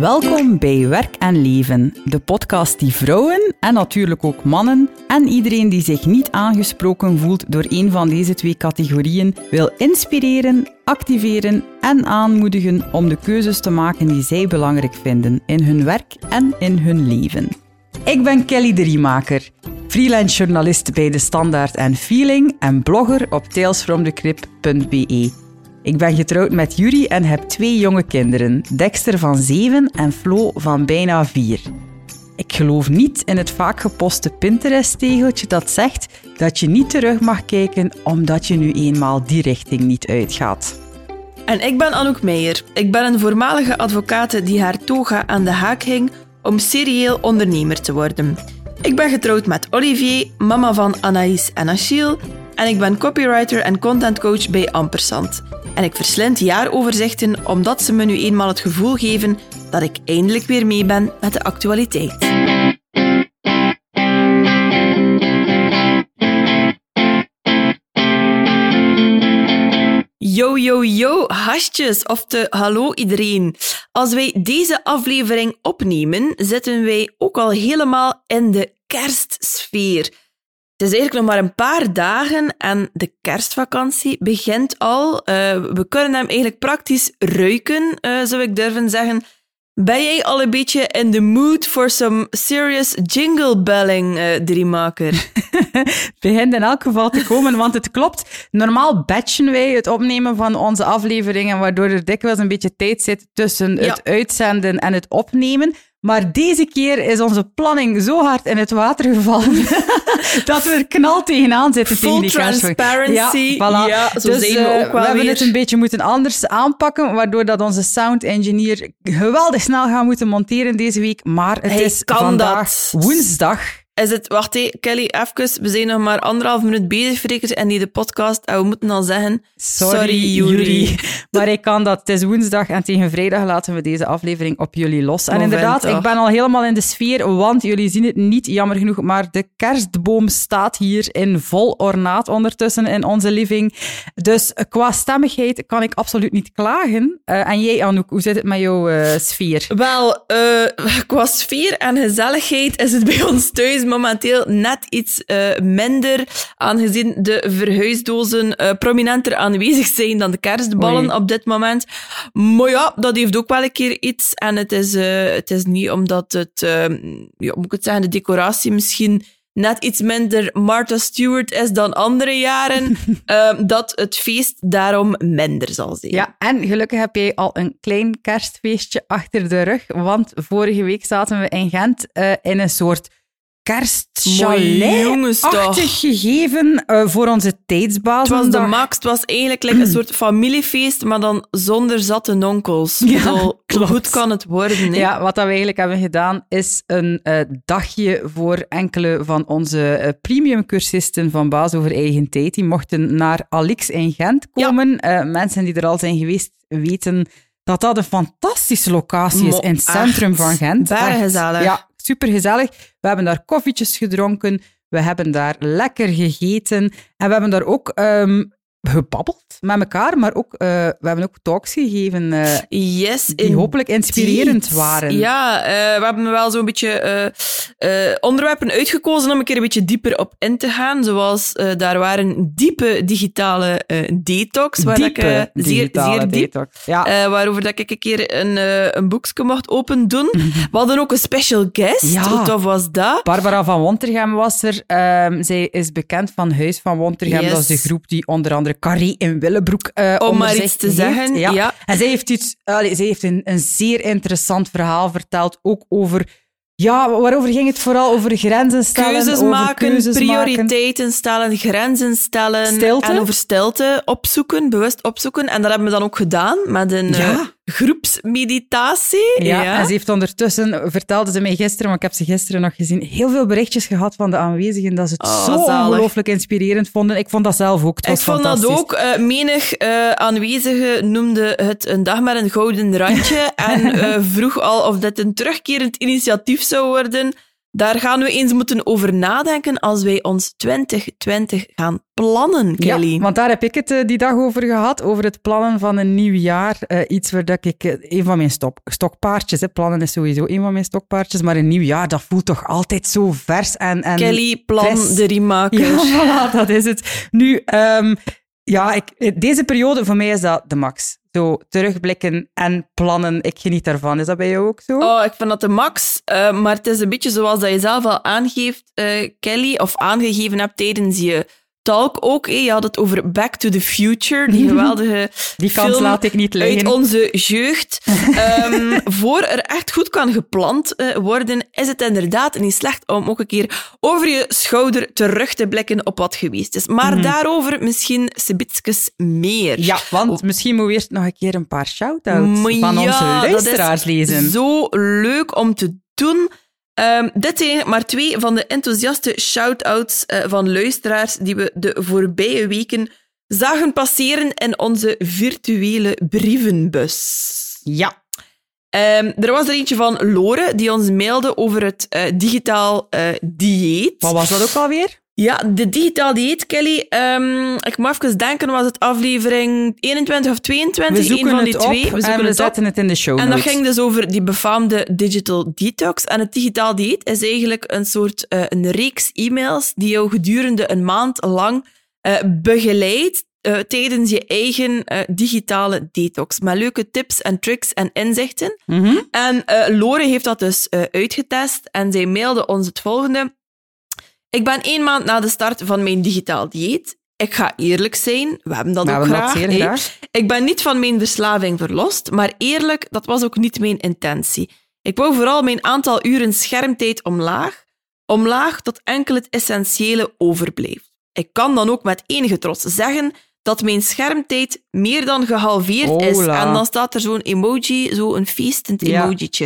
Welkom bij Werk en Leven, de podcast die vrouwen en natuurlijk ook mannen en iedereen die zich niet aangesproken voelt door een van deze twee categorieën wil inspireren, activeren en aanmoedigen om de keuzes te maken die zij belangrijk vinden in hun werk en in hun leven. Ik ben Kelly de Riemaker, freelance journalist bij De Standaard en Feeling en blogger op talesfromthecrip.be. Ik ben getrouwd met Yuri en heb twee jonge kinderen, Dexter van 7 en Flo van bijna 4. Ik geloof niet in het vaak geposte Pinterest-tegeltje dat zegt dat je niet terug mag kijken omdat je nu eenmaal die richting niet uitgaat. En ik ben Anouk Meijer. Ik ben een voormalige advocaat die haar toga aan de haak hing om serieel ondernemer te worden. Ik ben getrouwd met Olivier, mama van Anaïs en Achille, en ik ben copywriter en contentcoach bij Ampersand. En ik verslind jaaroverzichten omdat ze me nu eenmaal het gevoel geven dat ik eindelijk weer mee ben met de actualiteit. Yo, yo, yo, of te hallo iedereen. Als wij deze aflevering opnemen, zitten wij ook al helemaal in de kerstsfeer. Het is eigenlijk nog maar een paar dagen en de kerstvakantie begint al. Uh, we kunnen hem eigenlijk praktisch ruiken, uh, zou ik durven zeggen. Ben jij al een beetje in the mood for some serious jingle belling, uh, Driemaker? Begint in elk geval te komen, want het klopt. Normaal batchen wij het opnemen van onze afleveringen, waardoor er dikwijls een beetje tijd zit tussen het uitzenden en het opnemen. Maar deze keer is onze planning zo hard in het water gevallen dat we er knal tegenaan zitten Full tegen die transparency. Ja, voilà. Ja, zo dus, zijn we uh, ook wel we hebben weer. het een beetje moeten anders aanpakken, waardoor dat onze sound engineer geweldig snel gaat moeten monteren deze week. Maar het Hij is kan vandaag dat. woensdag. Is het, wacht hé, Kelly, even. We zijn nog maar anderhalf minuut bezig, Frekers, en die de podcast. En we moeten al zeggen... Sorry, Yuri. Maar ik kan dat. Het is woensdag en tegen vrijdag laten we deze aflevering op jullie los. En inderdaad, ik ben al helemaal in de sfeer, want jullie zien het niet, jammer genoeg, maar de kerstboom staat hier in vol ornaat ondertussen in onze living. Dus qua stemmigheid kan ik absoluut niet klagen. Uh, en jij, Anouk, hoe zit het met jouw uh, sfeer? Wel, uh, qua sfeer en gezelligheid is het bij ons thuis momenteel net iets uh, minder, aangezien de verhuisdozen uh, prominenter aanwezig zijn dan de kerstballen op dit moment. Maar ja, dat heeft ook wel een keer iets. En het is, uh, het is niet omdat het, ja, moet ik het zeggen, de decoratie misschien net iets minder Martha Stewart is dan andere jaren, dat het feest daarom minder zal zijn. Ja, en gelukkig heb jij al een klein kerstfeestje achter de rug, want vorige week zaten we in Gent in een soort kerstchalet-achtig gegeven uh, voor onze tijdsbasis. Het was de max. Het was eigenlijk like een soort familiefeest, maar dan zonder zatte nonkels. Ja, goed kan het worden? Ja, wat dat we eigenlijk hebben gedaan, is een uh, dagje voor enkele van onze uh, premium-cursisten van Baas over eigen tijd. Die mochten naar Alix in Gent komen. Ja. mensen die er al zijn geweest weten dat dat een fantastische locatie is in het centrum van Gent. Gezellig. Ja, super gezellig. We hebben daar koffietjes gedronken, we hebben daar lekker gegeten en we hebben daar ook um, gebabbeld met elkaar, maar ook, uh, we hebben ook talks gegeven uh, yes, die hopelijk inspirerend waren. Ja, uh, we hebben wel zo'n beetje onderwerpen uitgekozen om een keer een beetje dieper op in te gaan. Zoals daar waren diepe digitale detox. Waar diepe ik, zeer, zeer diep, detox. Ja. waarover dat ik een keer een, een boekje mocht open doen. we hadden ook een special guest. Ja. Hoe tof was dat? Barbara van Wontergem was er. Um, zij is bekend van Huis van Wontergem. Yes. Dat is de groep die onder andere Carré in Willebroek uh, Om maar iets te heeft. zeggen, Ja. ja. En zij heeft, iets, allee, zij heeft een, een zeer interessant verhaal verteld, ook over... Ja, waarover ging het vooral? Over grenzen stellen, keuzes over maken, keuzes prioriteiten maken. stellen, grenzen stellen. Stilte. En over stilte opzoeken, bewust opzoeken. En dat hebben we dan ook gedaan met een Ja. Groepsmeditatie. Ja, en ze heeft ondertussen, vertelde ze mij gisteren, maar ik heb ze gisteren nog gezien, heel veel berichtjes gehad van de aanwezigen dat ze het Oh, zo zalig. ongelooflijk inspirerend vonden. Ik vond dat zelf ook. Het was Ik vond dat ook. Uh, menig uh, aanwezige noemde het een dag met een gouden randje en uh, vroeg al of dit een terugkerend initiatief zou worden. Daar gaan we eens moeten over nadenken als wij ons 2020 gaan plannen, Kelly. Ja, want daar heb ik het uh, die dag over gehad, over het plannen van een nieuw jaar. Uh, iets waar dat ik, uh, een van mijn stop, stokpaardjes, hè, plannen is sowieso een van mijn stokpaardjes, maar een nieuw jaar, dat voelt toch altijd zo vers en... en Kelly, plan fris. de. Ja, voilà, dat is het. Nu, um, ja, ik, deze periode, voor mij is dat de max. Zo terugblikken en plannen, ik geniet daarvan. Is dat bij jou ook zo? Oh, ik vind dat de max. Uh, maar het is een beetje zoals dat je zelf al aangeeft, uh, Kelly, of aangegeven hebt tijdens je talk ook. Je had het over Back to the Future, die geweldige die kans film laat ik niet liggen. uit onze jeugd. um, voor er echt goed kan gepland uh, worden, is het inderdaad niet slecht om ook een keer over je schouder terug te blikken op wat geweest is. Maar mm -hmm. daarover misschien sebitskes meer. Ja, want oh. misschien moeten we eerst nog een keer een paar shout-outs van ja, onze luisteraars lezen. Zo leuk om te doen. Um, dit zijn maar twee van de enthousiaste shout-outs uh, van luisteraars die we de voorbije weken zagen passeren in onze virtuele brievenbus. Ja. Um, er was er eentje van Lore die ons mailde over het uh, digitaal uh, dieet. Wat was dat ook alweer? Ja, de digitaal dieet, Kelly. Um, ik moet even denken, was het aflevering 21 of 22? We een van die twee. op we zoeken en we het zetten op. het in de show En dat ging dus over die befaamde digital detox. En het digitaal dieet is eigenlijk een soort uh, een reeks e-mails die jou gedurende een maand lang uh, begeleidt uh, tijdens je eigen digitale detox. Met leuke tips en tricks en inzichten. Mm -hmm. En Lore heeft dat dus uitgetest en zij mailde ons het volgende. Ik ben één maand na de start van mijn digitaal dieet. Ik ga eerlijk zijn, we hebben dat we ook hebben graag. Dat. Ik ben niet van mijn verslaving verlost, maar eerlijk, dat was ook niet mijn intentie. Ik wou vooral mijn aantal uren schermtijd omlaag, omlaag tot enkel het essentiële overblijft. Ik kan dan ook met enige trots zeggen dat mijn schermtijd meer dan gehalveerd is. En dan staat er zo'n emoji, zo'n feestend Ja. emojietje.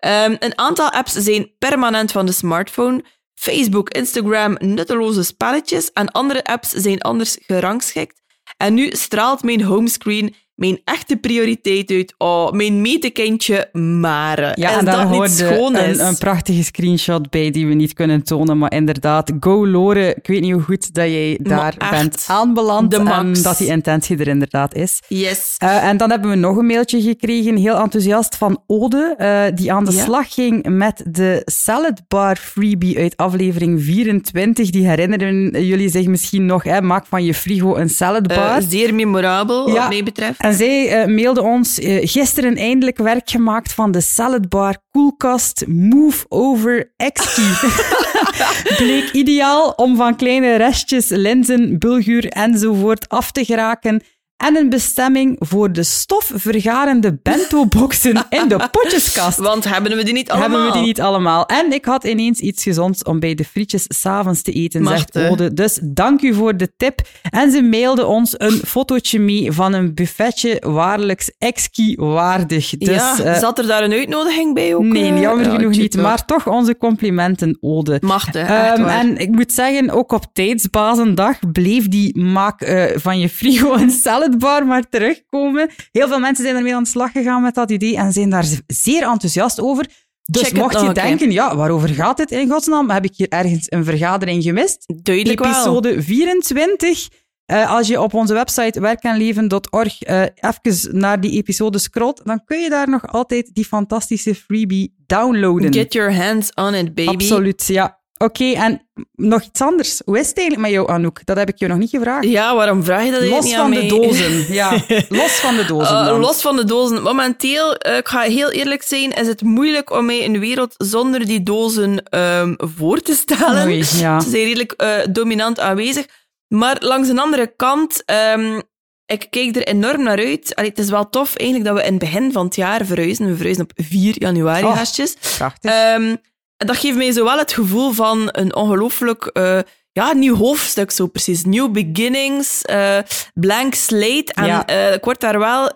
Um, een aantal apps zijn permanent van de smartphone. Facebook, Instagram, nutteloze spelletjes en andere apps zijn anders gerangschikt. En nu straalt mijn homescreen mijn echte prioriteit uit. Oh, mijn metekindje Mare. Ja, en daar dat niet hoort schoon is? een, een prachtige screenshot bij die we niet kunnen tonen. Maar inderdaad, go Lore. Ik weet niet hoe goed dat jij daar echt, bent aanbeland. En dat die intentie er inderdaad is. Yes. Uh, en dan hebben we nog een mailtje gekregen, heel enthousiast, van Ode, uh, die aan de Ja. slag ging met de salad bar freebie uit aflevering 24. Die herinneren jullie zich misschien nog, hè? maak van je frigo een saladbar. Uh, zeer memorabel, Ja. wat mij betreft. En zij uh, mailde ons uh, gisteren eindelijk werk gemaakt van de saladbar koelkast Move Over X-Key. Bleek ideaal om van kleine restjes, linzen, bulguur enzovoort af te geraken. En een bestemming voor de stofvergarende bento-boxen in de potjeskast. Want hebben we die niet allemaal? Hebben we die niet allemaal. En ik had ineens iets gezonds om bij de frietjes s'avonds te eten, zegt Ode. Dus dank u voor de tip. En ze mailde ons een fotootje mee van een buffetje, waarlijks exki waardig. Dus, ja, eh, zat er daar een uitnodiging bij ook? Nee, eh? jammer Ja, genoeg niet. toch. Maar toch onze complimenten, Ode. Echt Ehm, en ik moet zeggen, ook op tijdsbazendag bleef die maak eh, van je frigo een saladbar maar terugkomen. Heel veel mensen zijn ermee aan de slag gegaan met dat idee en zijn daar zeer enthousiast over. Dus Check mocht je denken, ja, waarover gaat dit in godsnaam? Heb ik hier ergens een vergadering gemist? Duidelijk wel. Episode 24. Eh, als je op onze website werkenleven.org eh even naar die episode scrolt, dan kun je daar nog altijd die fantastische freebie downloaden. Get your hands on it, baby. Absoluut, ja. Oké, en nog iets anders. Hoe is het eigenlijk met jou, Anouk? Dat heb ik je nog niet gevraagd. Ja, waarom vraag je dat eigenlijk los niet van aan de mij? dozen. Ja, los van de dozen Uh, los van de dozen. Momenteel, uh, ik ga heel eerlijk zijn, is het moeilijk om mij een wereld zonder die dozen um, voor te stellen. Oei, ja. Ze zijn redelijk uh, dominant aanwezig. Maar langs een andere kant, um, ik kijk er enorm naar uit. Allee, het is wel tof eigenlijk dat we in het begin van het jaar verhuizen. We verhuizen op 4 januari, Oh, gastjes. Prachtig. Um, en dat geeft mij zowel het gevoel van een ongelooflijk uh, ja, nieuw hoofdstuk, zo precies. New beginnings, uh, blank slate. En Ja. uh, ik word daar wel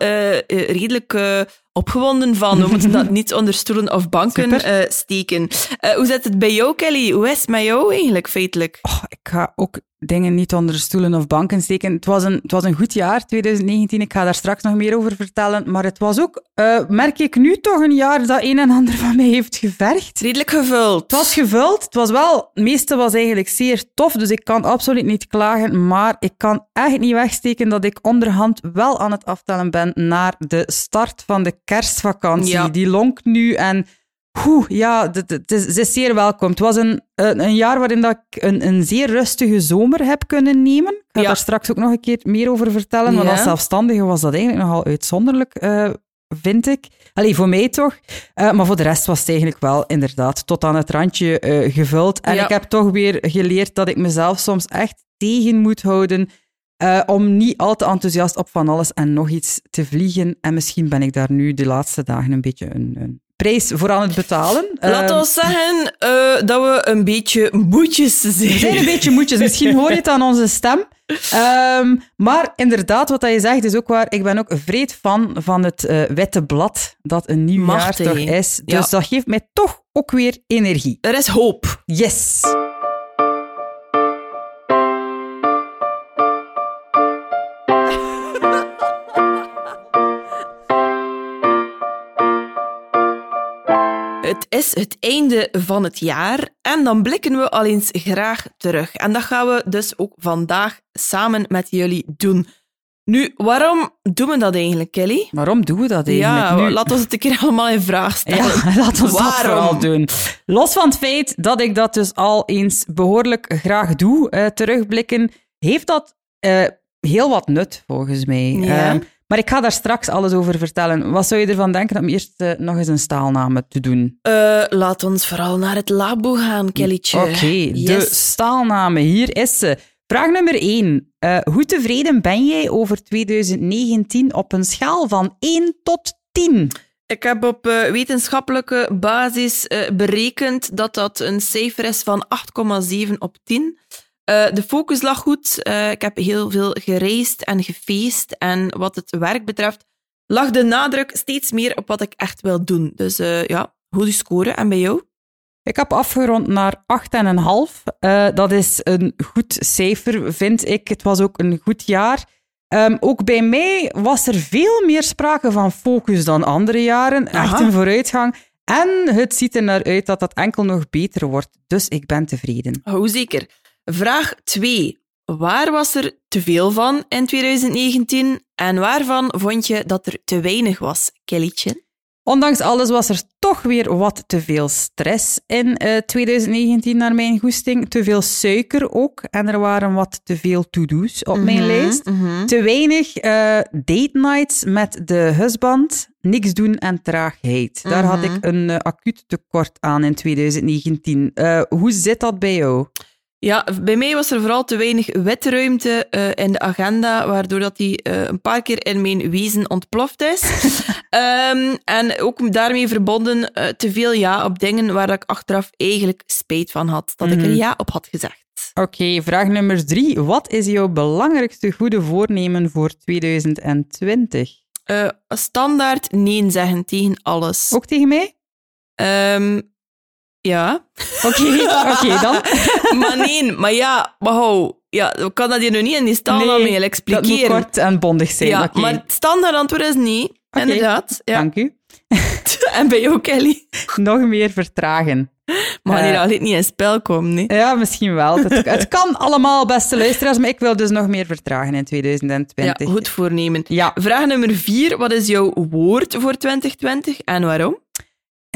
redelijk opgewonden van. We moeten dat niet onder stoelen of banken eh, steken. Eh, hoe zit het bij jou, Kelly? Hoe is het met jou eigenlijk, feitelijk? Oh, ik ga ook dingen niet onder stoelen of banken steken. Het was, een, het was een goed jaar, 2019. Ik ga daar straks nog meer over vertellen. Maar het was ook, eh, merk ik nu toch, een jaar dat een en ander van mij heeft gevergd. Redelijk gevuld. Het was gevuld. Het was wel, het meeste was eigenlijk zeer tof. Dus ik kan absoluut niet klagen. Maar ik kan echt niet wegsteken dat ik onderhand wel aan het aftellen ben naar de start van de kerstvakantie. Ja. Die lonkt nu en. Oeh, ja, het- het is, het is zeer welkom. Het was een, een, een jaar waarin dat ik een, een zeer rustige zomer heb kunnen nemen. Ik ga Ja. daar straks ook nog een keer meer over vertellen. Want Ja. als zelfstandige was dat eigenlijk nogal uitzonderlijk, eh, vind ik. Allee, voor mij toch. Eh, maar voor de rest was het eigenlijk wel inderdaad tot aan het randje eh, gevuld. En Ja. ik heb toch weer geleerd dat ik mezelf soms echt tegen moet houden om niet al te enthousiast op van alles en nog iets te vliegen. En misschien ben ik daar nu de laatste dagen een beetje een, een prijs voor aan het betalen. Laat Eh, ons zeggen eh, dat we een beetje moedjes zijn. we zijn een beetje moedjes. Misschien hoor je het aan onze stem. Ehm, maar inderdaad, wat je zegt is ook waar. Ik ben ook vreed fan van het eh, witte blad dat een nieuw Machtig, jaar toch is. Dus Ja. dat geeft mij toch ook weer energie. Er is hoop. Yes! Is het einde van het jaar en dan blikken we al eens graag terug. En dat gaan we dus ook vandaag samen met jullie doen. Nu, waarom doen we dat eigenlijk, Kelly? Waarom doen we dat eigenlijk Ja, nu? laat ons het een keer allemaal in vraag stellen. Ja, laat ons dat Waarom? vooral doen. Los van het feit dat ik dat dus al eens behoorlijk graag doe, eh, terugblikken, heeft dat eh, heel wat nut, volgens mij. Ja. Ehm, maar ik ga daar straks alles over vertellen. Wat zou je ervan denken om eerst eh, nog eens een staalname te doen? Eh, laat ons vooral naar het labo gaan, Kellytje. Oké, de Yes. staalname, hier is ze. Vraag nummer 1. hoe tevreden ben jij over 2019 op een schaal van 1 tot 10? Ik heb op eh, wetenschappelijke basis eh, berekend dat dat een cijfer is van 8,7 op 10. Eh, de focus lag goed. Eh, ik heb heel veel gereisd en gefeest. En wat het werk betreft, lag de nadruk steeds meer op wat ik echt wil doen. Dus eh, ja, goede score. En bij jou? Ik heb afgerond naar 8,5. Eh dat is een goed cijfer, vind ik. Het was ook een goed jaar. Ehm, ook bij mij was er veel meer sprake van focus dan andere jaren. Echt Aha. een vooruitgang. En het ziet er naar uit dat dat enkel nog beter wordt. Dus ik ben tevreden. Hoe zeker. Vraag 2. Waar was er te veel van in 2019 en waarvan vond je dat er te weinig was, Kellytje? Ondanks alles was er toch weer wat te veel stress in eh, 2019 naar mijn goesting. Te veel suiker ook. En er waren wat te veel to-do's op mijn Mhm, lijst. mhm. Te weinig eh, date nights met de husband, niks doen en traagheid. Daar had Mhm. ik een eh, acuut tekort aan in 2019. Eh, hoe zit dat bij jou? Ja, bij mij was er vooral te weinig witruimte eh, in de agenda, waardoor dat die eh, een paar keer in mijn wezen ontploft is. Ehm, en ook daarmee verbonden eh, te veel ja op dingen waar ik achteraf eigenlijk spijt van had, dat ik er Mhm. ja op had gezegd. Oké, vraag nummer drie. Wat is jouw belangrijkste goede voornemen voor 2020? Eh, standaard nee zeggen tegen alles. Ook tegen mij? Ehm, ja. Oké, oké dan. maar nee, maar ja, hou. Ja, ik kan dat hier nu niet in die staal Nee, aan mee Dat moet expliceren. kort en bondig zijn. ja, maar het standaard antwoord is nee. Oké. Inderdaad. Ja. Dank u. En bij jou, Kelly? Nog meer vertragen. Maar Eh, hier al niet in spel komen, nee. Ja, misschien wel. Het, het kan allemaal, beste luisteraars, maar ik wil dus nog meer vertragen in 2020. Ja, goed voornemen. Ja, Vraag nummer vier. Wat is jouw woord voor 2020 en waarom?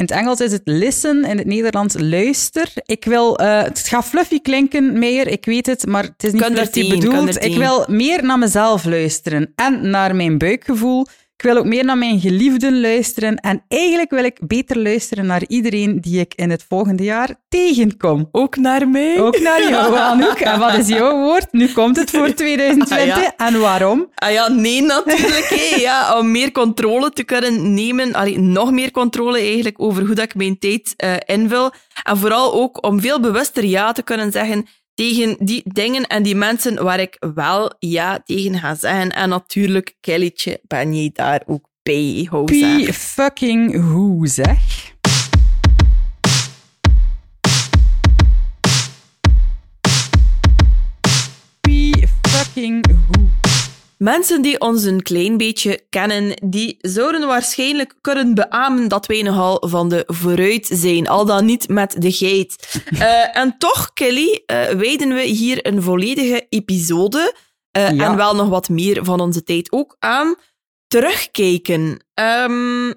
In het Engels is het listen, in het Nederlands luister. Ik wil, eh, het gaat fluffy klinken, Meijer, ik weet het, maar het is niet er bedoeld. tien. Ik wil meer naar mezelf luisteren en naar mijn buikgevoel. Ik wil ook meer naar mijn geliefden luisteren en eigenlijk wil ik beter luisteren naar iedereen die ik in het volgende jaar tegenkom. Ook naar mij. Ook naar jou, Anouk. En wat is jouw woord? Nu komt het voor 2020. Ah, ja. En waarom? Ah ja, nee, natuurlijk. hé. Ja, om meer controle te kunnen nemen. Allee, nog meer controle eigenlijk over hoe dat ik mijn tijd eh, invul. En vooral ook om veel bewuster ja te kunnen zeggen tegen die dingen en die mensen waar ik wel ja tegen ga zeggen. En natuurlijk, Kellytje, ben jij daar ook bij, zeg. fucking hoe zeg. Mensen die ons een klein beetje kennen, die zouden waarschijnlijk kunnen beamen dat wij nogal van de vooruit zijn, al dan niet met de geit. Eh, en toch, Kelly, eh wijden we hier een volledige episode eh, Ja. en wel nog wat meer van onze tijd ook aan terugkijken. Ehm,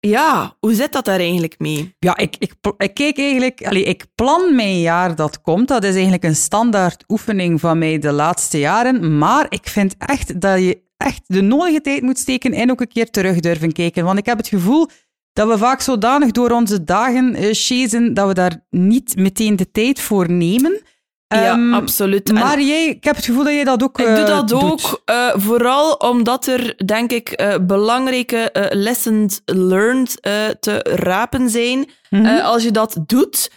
ja, hoe zit dat daar eigenlijk mee? Ja, ik, ik, ik kijk eigenlijk... Allee, ik plan mijn jaar dat komt. Dat is eigenlijk een standaard oefening van mij de laatste jaren. Maar ik vind echt dat je echt de nodige tijd moet steken en ook een keer terug durven kijken. Want ik heb het gevoel dat we vaak zodanig door onze dagen eh chasen dat we daar niet meteen de tijd voor nemen. Ehm, ja, absoluut. En- Maar jij, ik heb het gevoel dat jij dat ook Ik doe eh, dat doet. ook, eh, vooral omdat er, denk ik, eh, belangrijke lessons learned te rapen zijn Mhm. als je dat doet.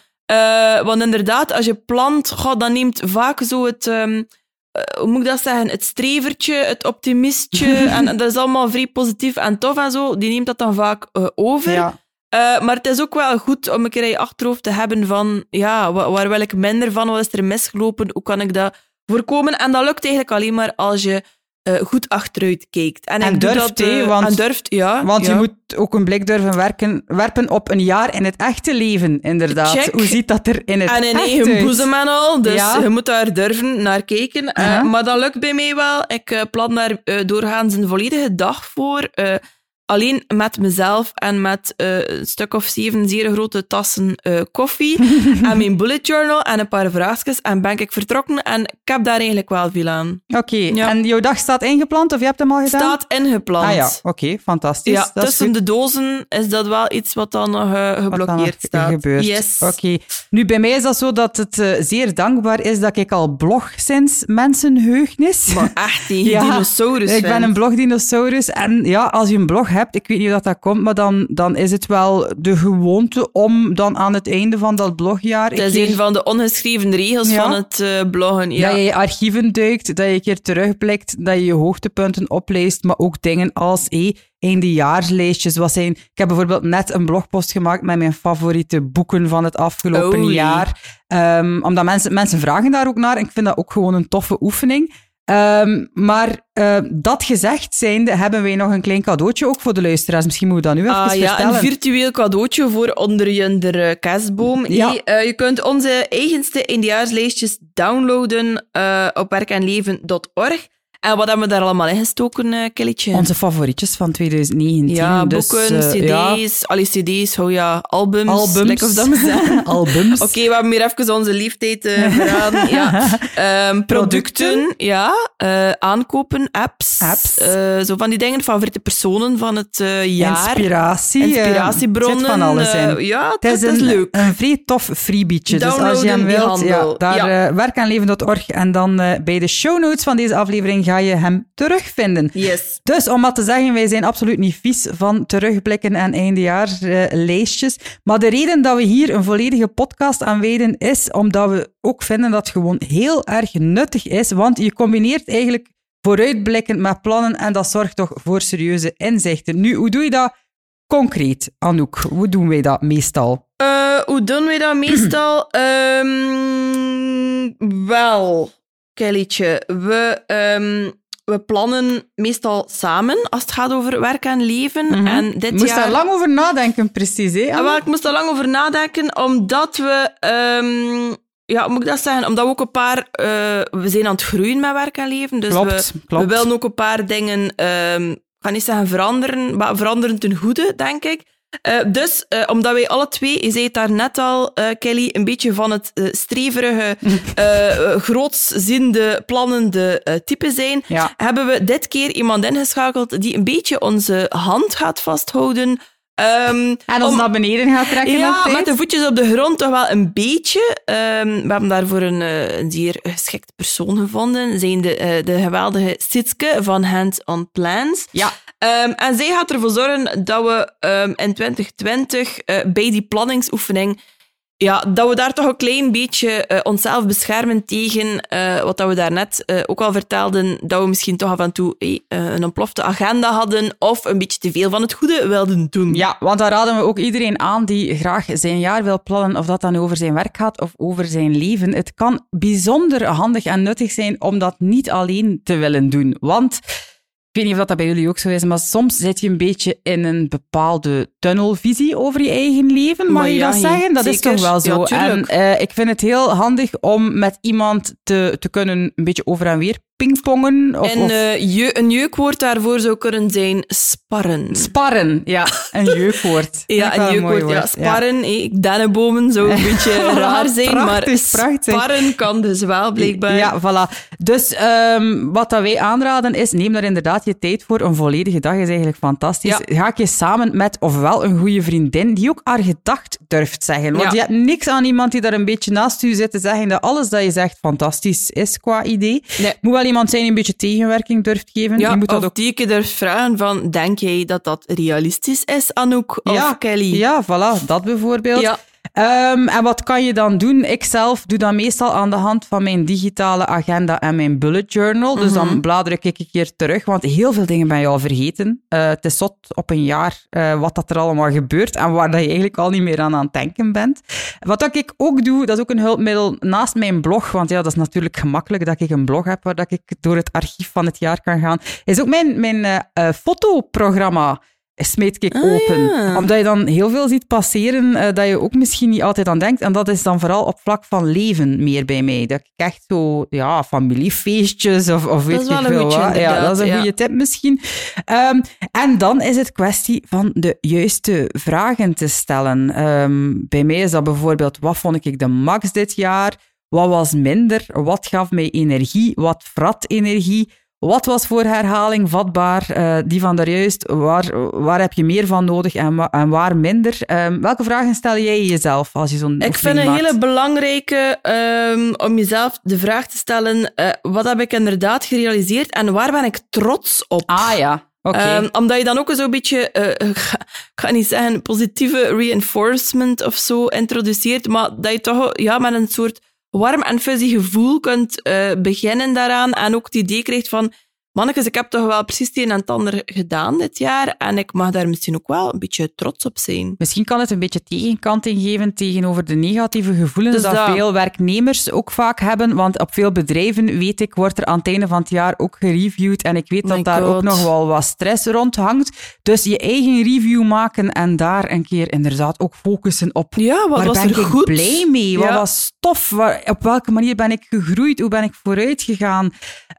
Want inderdaad, als je plant, goh, dan neemt vaak zo het, ehm, eh, hoe moet ik dat zeggen, het strevertje, het optimistje, en, en dat is allemaal vrij positief en tof en zo, die neemt dat dan vaak over. Ja. Eh, maar het is ook wel goed om een keer in je achterhoofd te hebben van, ja, wa- waar wil ik minder van? Wat is er misgelopen? Hoe kan ik dat voorkomen? En dat lukt eigenlijk alleen maar als je eh, goed achteruit kijkt. En, durft, dat, eh, want- en durft, ja. Want ja. je moet ook een blik durven werken, werpen op een jaar in het echte leven, inderdaad. Check. Hoe ziet dat er in het En in echt eigen uit? boezem en al. Dus Ja. je moet daar durven naar kijken. Maar dat lukt bij mij wel. Ik plan daar doorgaans een volledige dag voor. Alleen met mezelf en met eh, een stuk of zeven zeer grote tassen eh, koffie. en mijn bullet journal en een paar vraagjes. En ben ik vertrokken. En ik heb daar eigenlijk wel veel aan. Oké, Ja. en jouw dag staat ingepland of je hebt hem al gedaan? Staat ingepland. Ah ja, oké, fantastisch. Ja, dat tussen de dozen is dat wel iets wat dan nog eh, dan geblokkeerd nog staat. gebeurt. Yes. Oké. Nu, bij mij is dat zo dat het zeer dankbaar is dat ik al blog sinds mensenheugnis. Maar echt, die Ja, dinosaurus. Ik ben een blogdinosaurus. En ja, als je een blog hebt, ik weet niet hoe dat, dat komt, maar dan, dan is het wel de gewoonte om dan aan het einde van dat blogjaar... Het een is keer- een van de ongeschreven regels Ja. van het eh, bloggen. Ja. Dat je archieven duikt, dat je een keer terugblikt, dat je je hoogtepunten opleest, maar ook dingen als hey, eindejaarslijstjes. Wat zijn... Ik heb bijvoorbeeld net een blogpost gemaakt met mijn favoriete boeken van het afgelopen Oei. jaar. Ehm, omdat mensen, mensen vragen daar ook naar en ik vind dat ook gewoon een toffe oefening. Ehm, maar eh, dat gezegd zijnde, hebben wij nog een klein cadeautje ook voor de luisteraars. Misschien moeten we dat nu even Ah, ja, vertellen. een virtueel cadeautje voor onder je kerstboom. Ja. Hey, eh, je kunt onze eigenste eindejaarslijstjes downloaden eh, op werkenleven.org. En wat hebben we daar allemaal in gestoken, Kelletje? Onze favorietjes van 2019. ja, dus, boeken, eh, ja, cd's, alle cd's, oh ja, albums. albums. of dat we albums. Oké, we hebben hier even onze leeftijd eh verraden. Ja. Ehm, producten, ja. aankopen, apps. Apps. zo van die dingen, favoriete personen van het jaar. Inspiratie. Inspiratiebronnen. zit van alles in. ja, Het het, is een, leuk. een vrij tof freebietje. Dus als je hem wilt, ja, daar Ja. werkaanleven.org en dan bij de show notes van deze aflevering ga je hem terugvinden. Yes. Dus om wat te zeggen, wij zijn absoluut niet vies van terugblikken en eindejaarslijstjes. maar de reden dat we hier een volledige podcast aan wijden is omdat we ook vinden dat het gewoon heel erg nuttig is. Want je combineert eigenlijk vooruitblikken met plannen en dat zorgt toch voor serieuze inzichten. Nu, hoe doe je dat concreet, Anouk? Hoe doen wij dat meestal? Eh, hoe doen we dat meestal? Ehm, wel, Kellytje, we, ehm, we plannen meestal samen als het gaat over werk en leven. En dit Moest jaar... daar lang over nadenken, precies. Hè, Ah, wel, ik moest er lang over nadenken, omdat we... ehm, ja, hoe moet ik dat zeggen? Omdat we ook een paar... eh, we zijn aan het groeien met werk en leven. Dus Klopt, we, klopt. we willen ook een paar dingen... ehm, ik ga niet zeggen veranderen, maar veranderen ten goede, denk ik. Eh, dus, eh, omdat wij alle twee, je zei het daar net al, eh, Kelly, een beetje van het streverige, grootsziende, plannende type zijn, Ja. hebben we dit keer iemand ingeschakeld die een beetje onze hand gaat vasthouden. Ehm, En ons om- naar beneden gaat trekken ja, met de voetjes op de grond toch wel een beetje. Ehm, we hebben daarvoor een, een zeer geschikt persoon gevonden. Zijn de, de geweldige Sitske van Hands on Plans. Ja. Ehm, en zij gaat ervoor zorgen dat we ehm, in 2020 eh, bij die planningsoefening ja, dat we daar toch een klein beetje uh, onszelf beschermen tegen uh, wat dat we daarnet ook al vertelden, dat we misschien toch af en toe een ontplofte agenda hadden of een beetje te veel van het goede wilden doen. Ja, want daar raden we ook iedereen aan die graag zijn jaar wil plannen, of dat dan over zijn werk gaat of over zijn leven. Het kan bijzonder handig en nuttig zijn om dat niet alleen te willen doen, want ik weet niet of dat bij jullie ook zo is, maar soms zit je een beetje in een bepaalde tunnelvisie over je eigen leven. Mag je dat zeggen? Dat is toch wel zo. en uh, ik vind het heel handig om met iemand te, te kunnen een beetje over en weer pingpongen. Of, en uh, je, een jeukwoord daarvoor zou kunnen zijn sparren. Sparren, ja. Een jeukwoord. ja, een jeukwoord. Ja, sparren. Ja. dennenbomen zou een beetje raar zijn, maar sparren kan dus wel, blijkbaar. Ja, voilà. Dus um, wat dat wij aanraden is, neem daar inderdaad je tijd voor. Een volledige dag is eigenlijk fantastisch. Ga ik je samen met ofwel een goede vriendin, die ook haar gedacht durft zeggen. Want je hebt niks aan iemand die daar een beetje naast u zit te zeggen dat alles dat je zegt fantastisch is qua idee. Nee. Moet wel iemand zijn die een beetje tegenwerking durft geven. Ja, je moet dat ook... die je durft vragen van, denk jij dat dat realistisch is, Anouk of ja, Kelly? Ja, voilà, dat bijvoorbeeld. Ja. Um, en wat kan je dan doen? Ik zelf doe dat meestal aan de hand van mijn digitale agenda en mijn bullet journal. Dus dan mhm. blader ik een keer terug, want heel veel dingen ben je al vergeten. Uh, het is zot op een jaar uh, wat dat er allemaal gebeurt en waar dat je eigenlijk al niet meer aan aan het denken bent. Wat ik ook doe, dat is ook een hulpmiddel naast mijn blog, want ja, dat is natuurlijk gemakkelijk dat ik een blog heb waar dat ik door het archief van het jaar kan gaan, is ook mijn, mijn uh, fotoprogramma smeet ik ah, open. Omdat je dan heel veel ziet passeren uh, dat je ook misschien niet altijd aan denkt. En dat is dan vooral op vlak van leven meer bij mij. Dat ik echt zo, ja, familiefeestjes of, of weet je veel wat. Ja, dat is een goede tip misschien. Um, en dan is het kwestie van de juiste vragen te stellen. Um, bij mij is dat bijvoorbeeld, wat vond ik de max dit jaar? Wat was minder? Wat gaf mij energie? Wat vrat energie? Wat was voor herhaling vatbaar? Uh, die van daarjuist, waar, waar heb je meer van nodig en, en waar minder? Um, welke vragen stel jij jezelf als je zo'n Ik vind een hele belangrijke um, om jezelf de vraag te stellen: uh, wat heb ik inderdaad gerealiseerd en waar ben ik trots op? Ah ja. Okay. Um, omdat je dan ook zo'n beetje, uh, ik ga niet zeggen positieve reinforcement of zo introduceert, maar dat je toch ja, met een soort warm en fuzzy gevoel kunt uh, beginnen daaraan. En ook het idee krijgt van, mannetjes, ik heb toch wel precies het een en het ander gedaan dit jaar. En ik mag daar misschien ook wel een beetje trots op zijn. Misschien kan het een beetje tegenkanting geven tegenover de negatieve gevoelens dus dat, veel werknemers ook vaak hebben. Want op veel bedrijven, weet ik, wordt er aan het einde van het jaar ook gereviewd. En ik weet dat daar ook nog wel wat stress rond hangt. Dus je eigen review maken en daar een keer inderdaad ook focussen op. Ja, wat waar was ben er ik goed? blij mee? Wat was tof? Waar, op welke manier ben ik gegroeid? Hoe ben ik vooruit gegaan?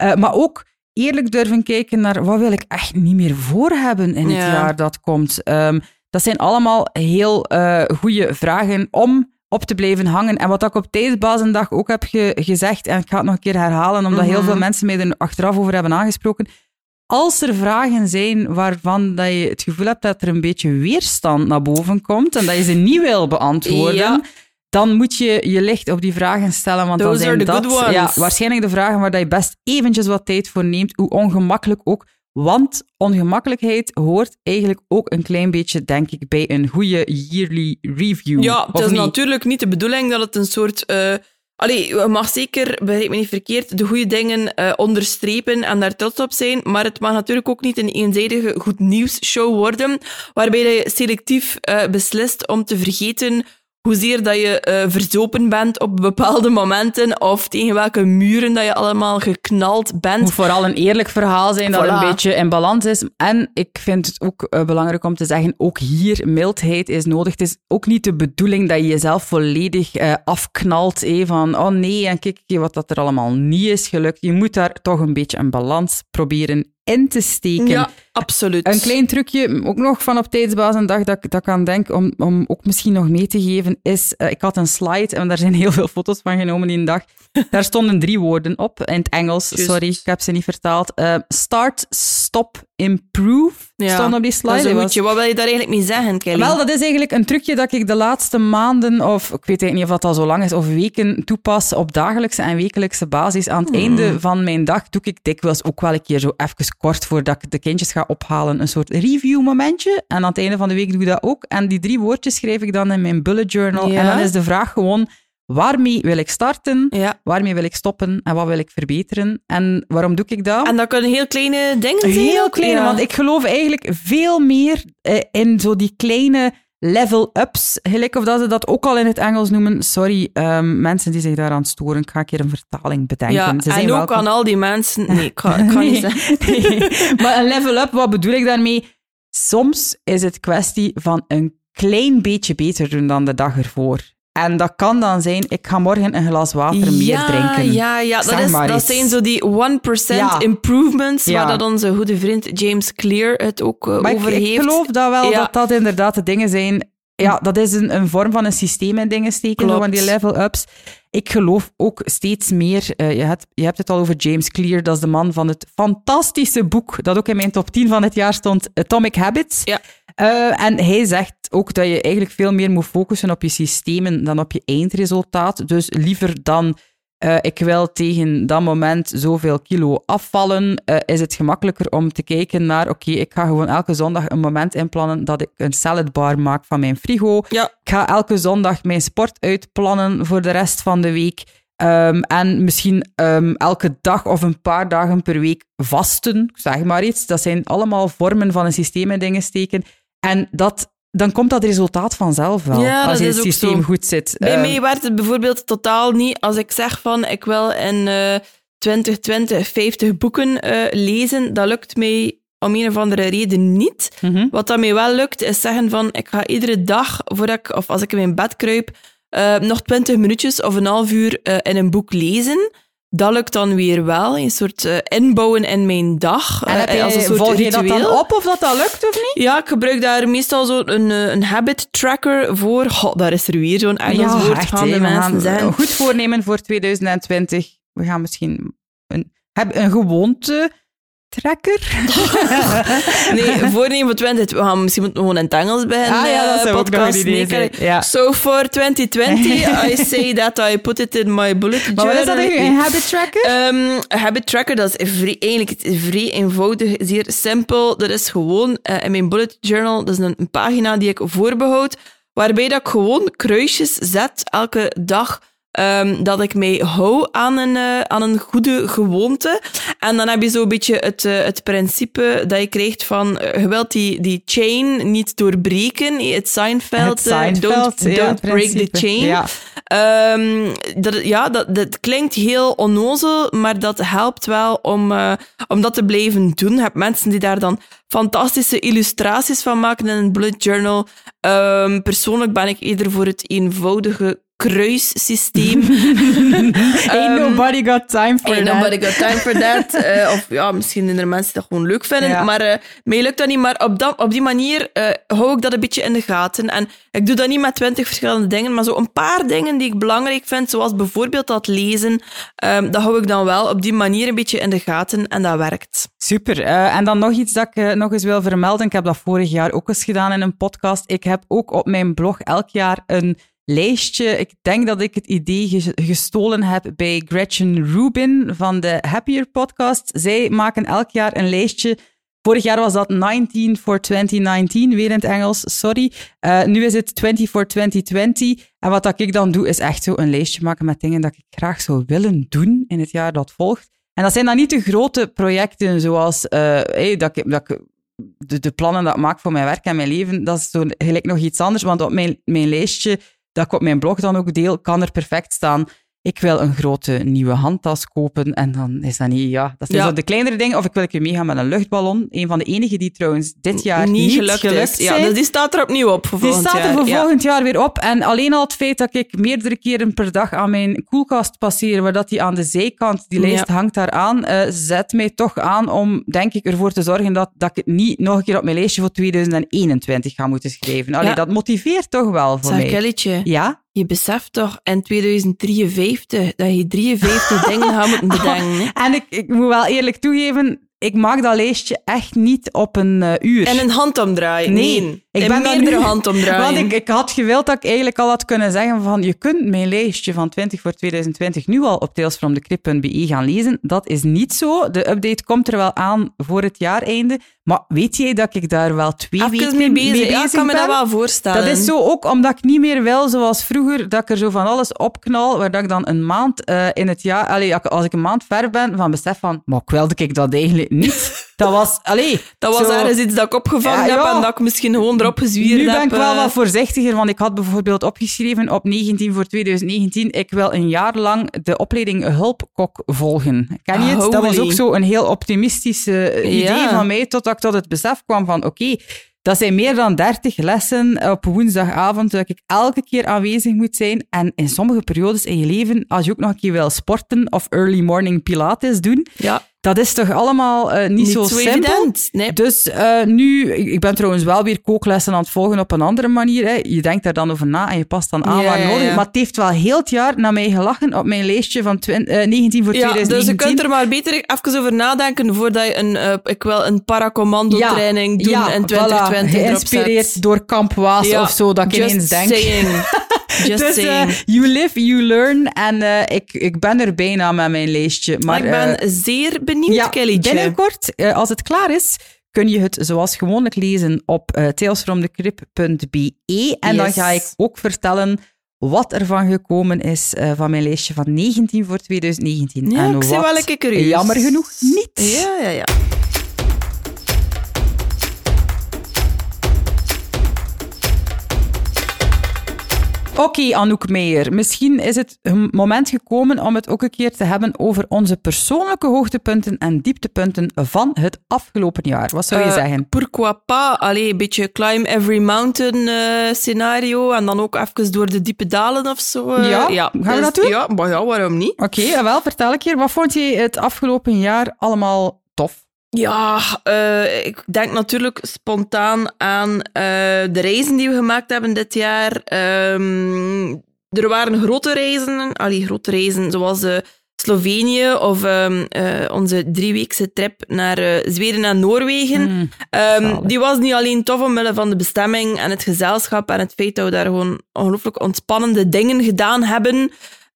Uh, maar ook eerlijk durven kijken naar wat wil ik echt niet meer voor hebben in het jaar dat komt. Um, dat zijn allemaal heel uh, goede vragen om op te blijven hangen. En wat ik op tijdsbazendag ook heb ge gezegd, en ik ga het nog een keer herhalen, omdat heel mhm. veel mensen mij er achteraf over hebben aangesproken. Als er vragen zijn waarvan dat je het gevoel hebt dat er een beetje weerstand naar boven komt en dat je ze niet wil beantwoorden, dan moet je je licht op die vragen stellen. Want Those dan zijn dat ja, waarschijnlijk de vragen waar je best eventjes wat tijd voor neemt, hoe ongemakkelijk ook. Want ongemakkelijkheid hoort eigenlijk ook een klein beetje, denk ik, bij een goede yearly review. Ja, het is natuurlijk niet de bedoeling dat het een soort. Uh, allee, je mag zeker, begrijp me niet verkeerd, de goede dingen uh, onderstrepen en daar trots op zijn. Maar het mag natuurlijk ook niet een eenzijdige goed nieuws show worden, waarbij je selectief uh, beslist om te vergeten hoezeer dat je uh, verzopen bent op bepaalde momenten of tegen welke muren dat je allemaal geknald bent. Het moet vooral een eerlijk verhaal zijn dat een beetje in balans is. En ik vind het ook uh, belangrijk om te zeggen, ook hier mildheid is nodig. Het is ook niet de bedoeling dat je jezelf volledig uh, afknalt eh, van oh nee, en kijk wat dat er allemaal niet is gelukt. Je moet daar toch een beetje een balans proberen in te steken. Ja, absoluut. Een klein trucje, ook nog van op tijdsbasis een dag, dat ik dat kan denken om, om ook misschien nog mee te geven, is, uh, ik had een slide en daar zijn heel veel foto's van genomen die dag. Daar stonden drie woorden op, in het Engels, sorry, ik heb ze niet vertaald. Uh, start, stop, improve stond op die slide. Dat is een Was- goedje. Wat wil je daar eigenlijk mee zeggen, Kelly? Wel, dat is eigenlijk een trucje dat ik de laatste maanden, of ik weet eigenlijk niet of dat al zo lang is, of weken toepas op dagelijkse en wekelijkse basis. Aan het einde van mijn dag doe ik dikwijls ook wel een keer zo even kort voordat ik de kindjes ga ophalen, een soort review-momentje. En aan het einde van de week doe ik dat ook. En die drie woordjes schrijf ik dan in mijn bullet journal. Ja. En dan is de vraag gewoon, waarmee wil ik starten? Ja. Waarmee wil ik stoppen? En wat wil ik verbeteren? En waarom doe ik dat? En dat kunnen heel kleine dingen zijn. Heel kleine, ja. want ik geloof eigenlijk veel meer eh, in zo die kleine level-ups, gelijk of dat ze dat ook al in het Engels noemen. Sorry, ehm, mensen die zich daaraan storen, ik ga een keer een vertaling bedenken. Ja, ze zijn en ook welkom. aan al die mensen... Nee, ik ik ga niet zeggen. nee. Maar een level-up, wat bedoel ik daarmee? Soms is het kwestie van een klein beetje beter doen dan de dag ervoor. En dat kan dan zijn, ik ga morgen een glas water meer ja, drinken. Ja, ja, dat, is, dat zijn zo die 1% Ja. improvements, Ja. waar dat onze goede vriend James Clear het ook eh, Maar ik, over ik heeft. geloof dat wel, dat dat inderdaad de dingen zijn. Ja, dat is een, een vorm van een systeem in dingen steken, van die level-ups. Ik geloof ook steeds meer, eh, je, hebt, je hebt het al over James Clear, dat is de man van het fantastische boek, dat ook in mijn top 10 van het jaar stond, Atomic Habits. Ja. Eh, en hij zegt ook dat je eigenlijk veel meer moet focussen op je systemen dan op je eindresultaat. Dus liever dan eh, ik wil tegen dat moment zoveel kilo afvallen, eh, is het gemakkelijker om te kijken naar, oké, ik ga gewoon elke zondag een moment inplannen dat ik een saladbar maak van mijn frigo. Ja, Ik ga elke zondag mijn sport uitplannen voor de rest van de week. Ehm, en misschien ehm, elke dag of een paar dagen per week vasten, zeg maar iets. Dat zijn allemaal vormen van een systeem in dingen steken. En dat, dan komt dat resultaat vanzelf wel, Ja, als je het systeem zo. goed zit. bij Ehm, mij werkt het bijvoorbeeld totaal niet als ik zeg van ik wil in eh 2020 50 boeken eh, lezen. Dat lukt mij om een of andere reden niet. mhm. Wat dat mij wel lukt, is zeggen van ik ga iedere dag, voordat ik, of als ik in mijn bed kruip, eh, nog 20 minuutjes of een half uur eh, in een boek lezen. Dat lukt dan weer wel, een soort eh, inbouwen in mijn dag. En heb eh, je, als een soort volg je dat ritueel. dan op of dat dat lukt of niet? Ja, ik gebruik daar meestal zo een, eh, een habit tracker voor. Goh, daar is er weer zo'n Engels woord, gaan hè, de mensen gaan zeggen. Goed voornemen voor 2020. We gaan misschien een, hebben een gewoonte tracker. Nee, voornemen voor 20. We gaan misschien moeten gewoon in het Engels beginnen. Ah ja, dat eh, ook nog podcast. Nee. Ja. So for 2020, I say that I put it in my bullet Maar wat is dat journal. eigenlijk, een habit tracker? Een habit tracker, dat is vrij, eigenlijk vrij eenvoudig, zeer simpel. Dat is gewoon eh, in mijn bullet journal, dat is een, een pagina die ik voorbehoud, waarbij dat ik gewoon kruisjes zet elke dag ehm, dat ik mij hou aan een, eh, aan een goede gewoonte. En dan heb je zo'n beetje het, eh, het principe dat je krijgt van, eh, je wilt die, die chain niet doorbreken, het Seinfeld, het Seinfeld, don't, ja, break the chain. Ja. Ehm, dat, ja, dat, dat klinkt heel onnozel, maar dat helpt wel om, om dat te blijven doen. Je hebt mensen die daar dan fantastische illustraties van maken in een bullet journal. Ehm, persoonlijk ben ik eerder voor het eenvoudige kruissysteem. Ain't nobody got time for Ain't that. nobody got time for that. Eh, of ja, misschien zijn er mensen die dat gewoon leuk vinden. Ja. Maar mij lukt dat niet. Maar op, dat, op die manier eh, hou ik dat een beetje in de gaten. En ik doe dat niet met twintig verschillende dingen, maar zo een paar dingen die ik belangrijk vind, zoals bijvoorbeeld dat lezen, ehm, dat hou ik dan wel op die manier een beetje in de gaten. En dat werkt. Super. En dan nog iets dat ik nog eens wil vermelden. Ik heb dat vorig jaar ook eens gedaan in een podcast. Ik heb ook op mijn blog elk jaar een lijstje. Ik denk dat ik het idee ges- gestolen heb bij Gretchen Rubin van de Happier podcast. Zij maken elk jaar een lijstje. Vorig jaar was dat 19 voor 2019, weer in het Engels, sorry. Eh, nu is het 20 voor 2020. En wat dat ik dan doe, is echt zo een lijstje maken met dingen dat ik graag zou willen doen in het jaar dat volgt. En dat zijn dan niet de grote projecten zoals eh, hey, dat ik, dat de, de plannen dat ik maak voor mijn werk en mijn leven. Dat is zo gelijk nog iets anders, want op mijn, mijn lijstje, dat ik op mijn blog dan ook deel, kan er perfect staan. Ik wil een grote nieuwe handtas kopen. En dan is dat niet, ja, dat zijn Ja. zo de kleinere dingen. Of ik wil een meegaan met een luchtballon. Een van de enige die trouwens dit jaar niet, gelukt, is. Ja, dus die staat er opnieuw op voor Die staat er jaar. voor Ja. volgend jaar weer op. En alleen al het feit dat ik meerdere keren per dag aan mijn koelkast passeer, waar dat die aan de zijkant, die lijst Ja. hangt daar aan, eh, zet mij toch aan om, denk ik, ervoor te zorgen dat, dat ik het niet nog een keer op mijn lijstje voor 2021 ga moeten schrijven. Allee, dat motiveert toch wel voor Zeg, mij. Kelletje, Ja? Je beseft toch in 2053 dat je 53 dingen gaat moeten bedenken. En ik, ik moet wel eerlijk toegeven, ik maak dat lijstje echt niet op een uh, uur. En een handomdraai? Nee. nee. Ik ben meerdere nu, handomdraaien. Want ik, ik had gewild dat ik eigenlijk al had kunnen zeggen van je kunt mijn lijstje van 20 voor 2020 nu al op talesfromthecrip.be gaan lezen. Dat is niet zo. De update komt er wel aan voor het jaareinde. Maar weet jij dat ik daar wel twee Even weken mee bezig, mee ja, ik kan me dat wel voorstellen. Dat is zo ook omdat ik niet meer wil zoals vroeger, dat ik er zo van alles opknal, waar dat ik dan een maand uh, in het jaar, allee, als ik een maand ver ben, van besef van, maar ik wilde ik dat eigenlijk niet. Dat was, allee, dat was zo, ergens iets dat ik opgevangen ja, heb ja. en dat ik misschien gewoon erop gezwierd heb. Nu ben ik wel uh... wat voorzichtiger, want ik had bijvoorbeeld opgeschreven op 19 voor 2019, ik wil een jaar lang de opleiding hulpkok volgen. Ken je het? Holy. Dat was ook zo een heel optimistisch uh, idee van mij, totdat ik tot het besef kwam van, oké, dat zijn meer dan 30 lessen op woensdagavond, dat ik elke keer aanwezig moet zijn. En in sommige periodes in je leven, als je ook nog een keer wil sporten of early morning pilates doen, Ja, dat is toch allemaal uh, niet, niet zo, zo simpel. evident. Nee. Dus uh, nu, ik ben trouwens wel weer kooklessen aan het volgen op een andere manier. Hè. Je denkt daar dan over na en je past dan aan Ja, waar nodig. ja. Maar het heeft wel heel het jaar naar mij gelachen op mijn lijstje van uh, 19 voor Ja, 2019. dus je kunt er maar beter even over nadenken voordat je een, ik wil een paracommando-training doen ja, in voilà, 2020 erop geïnspireerd door Kamp Waas Ja, of zo, dat ik ineens denk. Just dus uh, saying. you live, you learn. En uh, ik, ik ben er bijna met mijn lijstje. Maar, ik ben uh, zeer benieuwd, ja, Kellytje. binnenkort, als het klaar is, kun je het zoals gewoonlijk lezen op uh. En dan ga ik ook vertellen wat er van gekomen is uh, van mijn lijstje van 19 voor 2019. Ja, en ik zie wat wel een curieus. jammer genoeg niet. Ja, ja, ja. Oké, okay, Anouk Meijer. Misschien is het moment gekomen om het ook een keer te hebben over onze persoonlijke hoogtepunten en dieptepunten van het afgelopen jaar. Wat zou je Uh, zeggen? Pourquoi pas? Allee, een beetje climb every mountain uh, scenario en dan ook even door de diepe dalen of zo. uh, Ja, ja. gaan we dat doen? Ja, maar ja, waarom niet? Oké, okay, wel, vertel ik hier. Wat vond je het afgelopen jaar allemaal tof? Ja, uh, ik denk natuurlijk spontaan aan uh, de reizen die we gemaakt hebben dit jaar. Um, er waren grote reizen, allee, grote reizen zoals uh, Slovenië of um, onze drieweekse trip naar Zweden en Noorwegen. Mm, um, die was niet alleen tof omwille van de bestemming en het gezelschap en het feit dat we daar gewoon ongelooflijk ontspannende dingen gedaan hebben.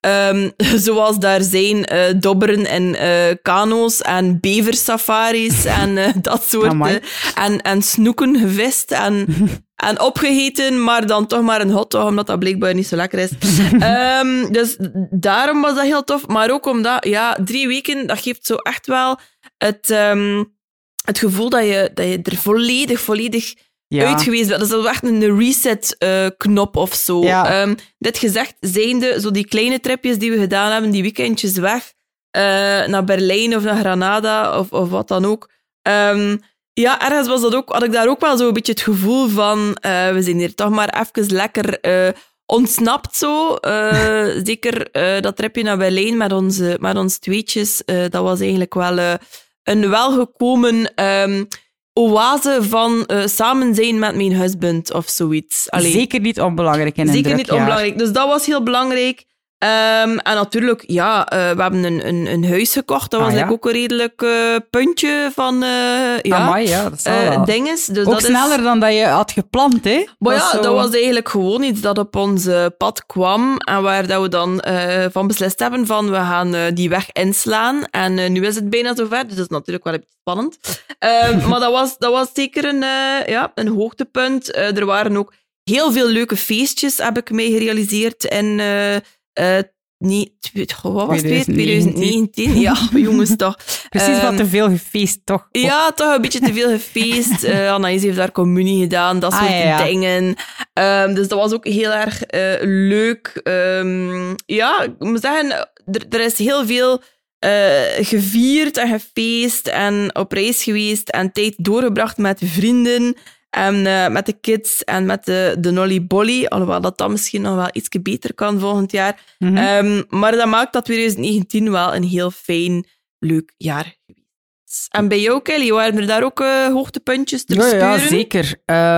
Um, zoals daar zijn uh, dobberen en uh, kano's en beversafaris en uh, dat soort. en, en snoeken gevist en, en opgegeten, maar dan toch maar een hotdog, omdat dat blijkbaar niet zo lekker is. um, dus daarom was dat heel tof. Maar ook omdat, ja, drie weken, dat geeft zo echt wel het, um, het gevoel dat je, dat je er volledig, volledig ja. uit geweest bent. Dat is echt een reset-knop uh, of zo. Ja. Um, dit gezegd zijnde, zo die kleine tripjes die we gedaan hebben, die weekendjes weg, uh, naar Berlijn of naar Granada of, of wat dan ook. Um, ja, ergens was dat ook, had ik daar ook wel zo een beetje het gevoel van, uh, we zijn hier toch maar even lekker ontsnapt zo. zeker dat tripje naar Berlijn met, onze, met ons tweetjes, dat was eigenlijk wel een welgekomen... Um, oase van uh, samen zijn met mijn husband of zoiets. Allee, zeker niet onbelangrijk in een Zeker niet jaar. onbelangrijk. Dus dat was heel belangrijk. Um, en natuurlijk, ja, uh, we hebben een, een, een huis gekocht. Dat was ah, ja. ook een redelijk uh, puntje van ja, Amai, ja, dat uh, dinges. Dus ook dat sneller is... dan dat je had gepland, hè? Maar ja, zo... dat was eigenlijk gewoon iets dat op ons pad kwam en waar dat we dan van beslist hebben van we gaan die weg inslaan. En nu is het bijna zover, dus dat is natuurlijk wel een beetje spannend. Ehm, maar dat was, dat was zeker een, ja, een hoogtepunt. er waren ook heel veel leuke feestjes, heb ik mij gerealiseerd in... Uh, niet, wat was het 2019? Ja, jongens, toch. Precies um, wat te veel gefeest, toch? Ja, toch een beetje te veel gefeest. Uh, Anaïs heeft daar communie gedaan, dat soort ah, ja. dingen. Um, dus dat was ook heel erg uh, leuk. Um, ja, ik moet zeggen, er, er is heel veel gevierd en gefeest en op reis geweest en tijd doorgebracht met vrienden. En uh, met de kids en met de, de Nolly Bolly, alhoewel dat dan misschien nog wel iets beter kan volgend jaar. Mhm. Mm -hmm. um, maar dat maakt dat 2019 wel een heel fijn, leuk jaar. En bij jou, Kelly, waren er daar ook uh, hoogtepuntjes te ja, bespeuren? Ja, zeker.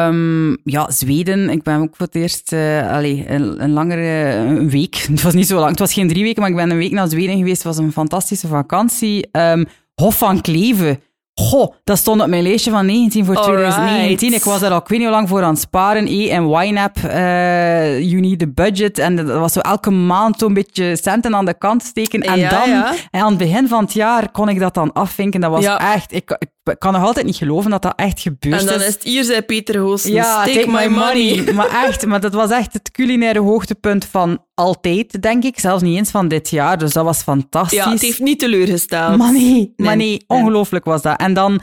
Um, ja, Zweden. Ik ben ook voor het eerst uh, allez, een, een langere een week. Het was niet zo lang. Het was geen drie weken, maar ik ben een week naar Zweden geweest. Het was een fantastische vakantie. Um, Hof van Kleve. Goh, dat stond op mijn lijstje van 19 voor Alright. 2019. Ik was er al ik weet niet hoe lang voor aan het sparen. E en YNAB, eh You Need the Budget. En dat was zo elke maand zo'n beetje centen aan de kant steken. En Ja, dan, ja. en aan het begin van het jaar, kon ik dat dan afvinken. Dat was Ja. echt... Ik, ik kan nog altijd niet geloven dat dat echt gebeurd En dan is. is het hier, zei Peter Goossens. Ja, take, my, money. maar echt, maar dat was echt het culinaire hoogtepunt van altijd, denk ik. Zelfs niet eens van dit jaar. Dus dat was fantastisch. Ja, het heeft niet teleurgesteld. Maar nee, maar Nee, nee, nee. ongelooflijk was dat. En dan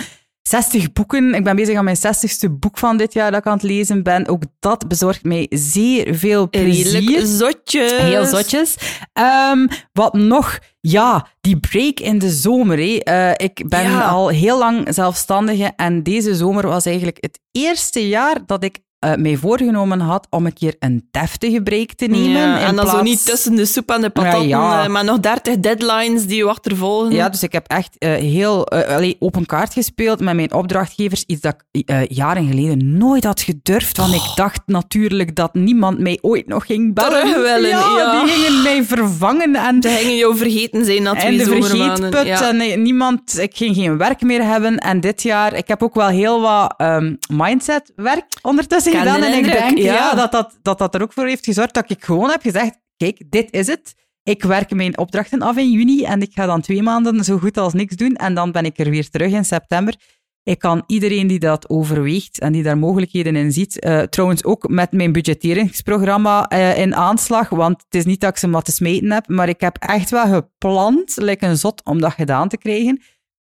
60 boeken. Ik ben bezig aan mijn 60ste boek van dit jaar dat ik aan het lezen ben. Ook dat bezorgt mij zeer veel plezier. Redelijk zotjes. Heel zotjes. Ehm, wat nog? Ja, die break in de zomer. hé. Eh, ik ben Ja. al heel lang zelfstandige en deze zomer was eigenlijk het eerste jaar dat ik eh, mij voorgenomen had om een keer een deftige break te nemen. Ja, en dan zo niet tussen de soep en de patatten, Ja, ja. eh, maar nog 30 deadlines die je achtervolgen. Ja, dus ik heb echt eh, heel allee, open kaart gespeeld met mijn opdrachtgevers. Iets dat ik jaren geleden nooit had gedurfd. Want ik dacht natuurlijk dat niemand mij ooit nog ging bellen. Willen, ja. die gingen mij vervangen. En, Ze gingen jou vergeten zijn na en twee de vergeetput. En niemand, ik ging geen werk meer hebben. En dit jaar, ik heb ook wel heel wat ehm mindset-werk ondertussen Ken de gedaan. En ik denk ja. ja, dat, dat, dat dat er ook voor heeft gezorgd dat ik gewoon heb gezegd, kijk, dit is het. Ik werk mijn opdrachten af in juni en ik ga dan twee maanden zo goed als niks doen. En dan ben ik er weer terug in september. Ik kan iedereen die dat overweegt en die daar mogelijkheden in ziet, eh, trouwens ook met mijn budgetteringsprogramma eh, in aanslag, want het is niet dat ik ze maar te smeten heb, maar ik heb echt wel gepland, like een zot, om dat gedaan te krijgen.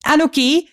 En oké,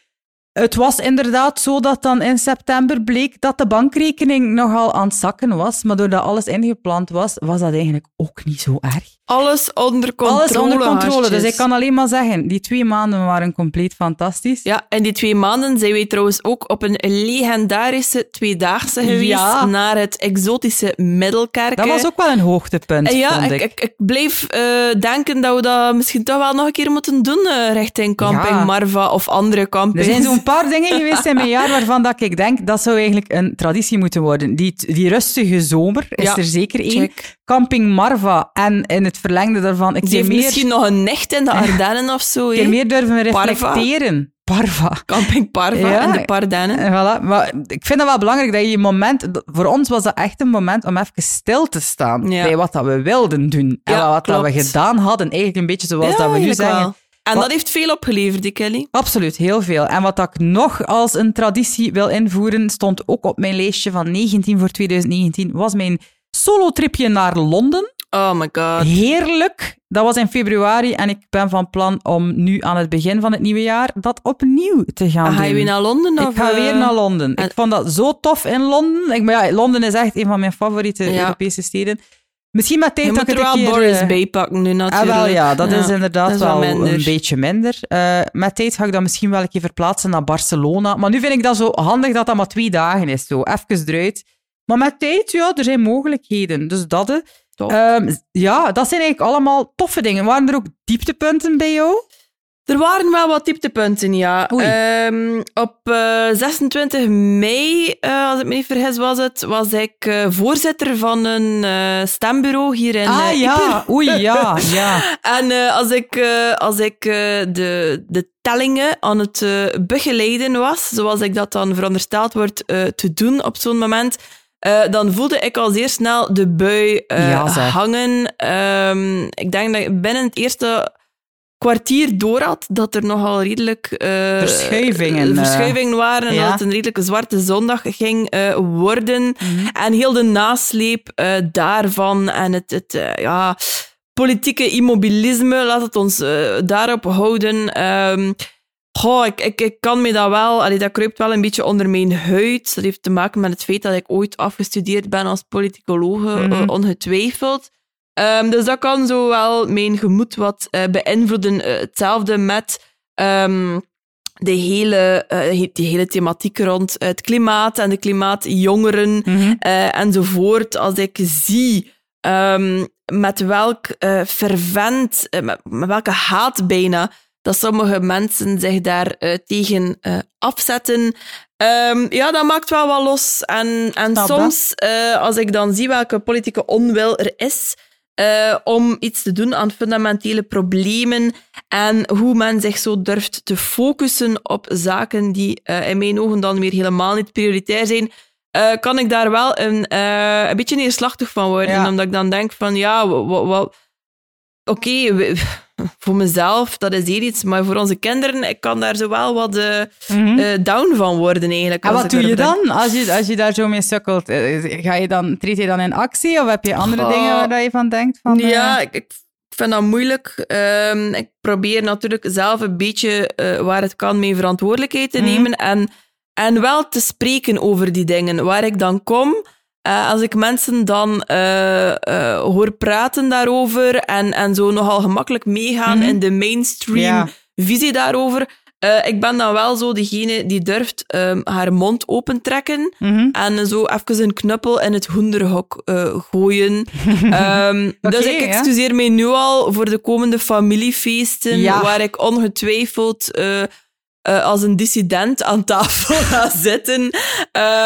het was inderdaad zo dat dan in september bleek dat de bankrekening nogal aan het zakken was, maar doordat alles ingepland was, was dat eigenlijk ook niet zo erg. Alles onder controle. alles onder controle, dus ik kan alleen maar zeggen, die twee maanden waren compleet fantastisch. Ja, en die twee maanden zijn wij trouwens ook op een legendarische tweedaagse geweest Ja. naar het exotische Middelkerken. Dat was ook wel een hoogtepunt, En ja, vond ik, ik. ik, ik bleef eh, denken dat we dat misschien toch wel nog een keer moeten doen eh, richting Camping Ja. Marva of andere Er campings. zijn zo'n paar dingen geweest in mijn jaar waarvan dat ik denk dat zou eigenlijk een traditie moeten worden. Die, die rustige zomer is Ja, er zeker één. check. Camping Marva en in het verlengde daarvan een Die keer heeft meer, misschien nog een nicht in de Ardennen of zo. een keer meer durven reflecteren. Parva. Camping Parva Ja. en de Pardennen. En voilà. Maar ik vind dat wel belangrijk dat je een moment... Voor ons was dat echt een moment om even stil te staan Ja. bij wat dat we wilden doen. En wat dat we gedaan hadden. Eigenlijk een beetje zoals dat we nu zeggen. wel. En Wat- dat heeft veel opgeleverd, die Kelly. Absoluut, heel veel. En wat ik nog als een traditie wil invoeren, stond ook op mijn lijstje van 19 voor 2019, was mijn solo-tripje naar Londen. Oh my god. Heerlijk. Dat was in februari en ik ben van plan om nu aan het begin van het nieuwe jaar dat opnieuw te gaan Ga je doen. weer naar Londen? ik of, ga eh? weer naar Londen. en- Ik vond dat zo tof in Londen. Ik, maar ja, Londen is echt een van mijn favoriete Ja. Europese steden. Misschien met tijd Je dat moet ik er wel keer... Boris eh, bij pakken nu Ah, natuurlijk. wel, ja, dat is inderdaad dat is wel een beetje minder. Eh, met tijd ga ik dat misschien wel een keer verplaatsen naar Barcelona. Maar nu vind ik dat zo handig dat dat maar twee dagen is. Zo, even eruit. Maar met tijd, ja, er zijn mogelijkheden. Dus dat... Ehm, ja, dat zijn eigenlijk allemaal toffe dingen. Waren er ook dieptepunten bij jou? Er waren wel wat dieptepunten, ja. Ehm, op eh, 26 mei, eh, als ik me niet vergis, was het, was ik eh, voorzitter van een eh, stembureau hier in ah eh, ja, oei, ja, ja. En eh, als ik, eh, als ik eh, de, de tellingen aan het eh, begeleiden was, zoals ik dat dan verondersteld wordt eh, te doen op zo'n moment, eh, dan voelde ik al zeer snel de bui eh, Ja, hangen. Ehm, ik denk dat ik binnen het eerste kwartier door had dat er nogal redelijk eh, Verschuivingen, eh, eh, verschuivingen waren en ja. dat het een redelijke zwarte zondag ging worden. En heel de nasleep daarvan en het, het ja, politieke immobilisme, laat het ons daarop houden. Ehm, goh, ik, ik, ik kan me dat wel, allee, dat kruipt wel een beetje onder mijn huid. Dat heeft te maken met het feit dat ik ooit afgestudeerd ben als politicologe, Mhm. ongetwijfeld. Ehm, dus dat kan zo wel mijn gemoed wat eh, beïnvloeden. Eh, hetzelfde met ehm, de hele, eh, die hele thematiek rond het klimaat en de klimaatjongeren Mhm. enzovoort. Als ik zie ehm, met welk fervent, met, met welke haat bijna, dat sommige mensen zich daar tegen afzetten. Ja, dat maakt wel wat los. En, en soms, als ik dan zie welke politieke onwil er is, uh, om iets te doen aan fundamentele problemen en hoe men zich zo durft te focussen op zaken die uh, in mijn ogen dan weer helemaal niet prioritair zijn, uh, kan ik daar wel een, een beetje neerslachtig van worden. Ja. Omdat ik dan denk van, ja, wat... Oké, okay, voor mezelf, dat is hier iets. Maar voor onze kinderen, ik kan daar zo wel wat uh, mm -hmm. uh, down van worden eigenlijk. En wat doe je dan als je, als je daar zo mee sukkelt? Uh, ga je dan, treed je dan in actie of heb je andere dingen waar je van denkt? Van, ja, ik, ik, vind dat moeilijk. Um, ik probeer natuurlijk zelf een beetje waar het kan mee verantwoordelijkheid te mm -hmm. nemen en, en wel te spreken over die dingen. Waar ik dan kom... Uh, als ik mensen dan uh, uh, hoor praten daarover en, en zo nogal gemakkelijk meegaan mm -hmm. in de mainstream ja. visie daarover, ik ben dan wel zo degene die durft um, haar mond opentrekken mm -hmm. en zo even een knuppel in het hoenderhok gooien. um, okay, dus ik excuseer ja. mij nu al voor de komende familiefeesten, ja. waar ik ongetwijfeld uh, als een dissident aan tafel gaan zitten.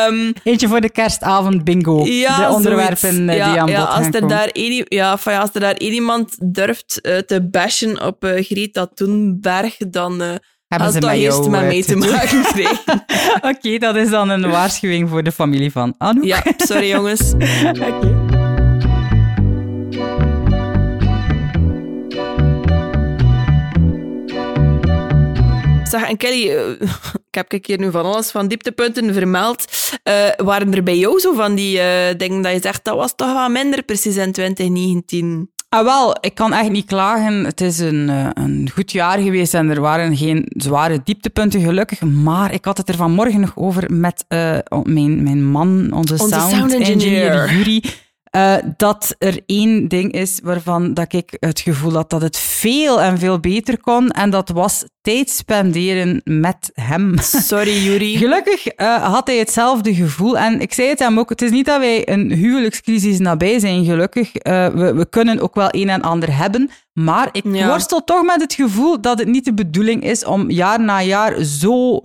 Um, Eentje voor de kerstavond bingo. Ja, de onderwerpen uh, ja, die aan ja, bod als er daar ja, ja, als er daar één iemand durft uh, te bashen op Greta Thunberg, dan hebben ze met jou met mee te, maken. Oké, okay, dat is dan een waarschuwing voor de familie van Anouk. Ja, sorry jongens. Oké. Okay. Zeg, en Kelly, uh, ik heb hier nu van alles van dieptepunten vermeld. Uh, waren er bij jou zo van die uh, dingen dat je zegt, dat was toch wel minder precies in 2019? Ah, wel, ik kan echt niet klagen. Het is een, een goed jaar geweest en er waren geen zware dieptepunten, gelukkig. Maar ik had het er vanmorgen nog over met mijn, mijn man, onze, onze sound, sound engineer, engineer Jury. Uh, dat er één ding is waarvan dat ik het gevoel had dat het veel en veel beter kon. En dat was tijd spenderen met hem. Sorry, Yuri. Gelukkig uh, had hij hetzelfde gevoel. En ik zei het hem ook, het is niet dat wij een huwelijkscrisis nabij zijn, gelukkig. Uh, we, we, kunnen ook wel een en ander hebben. Maar ik ja. worstel toch met het gevoel dat het niet de bedoeling is om jaar na jaar zo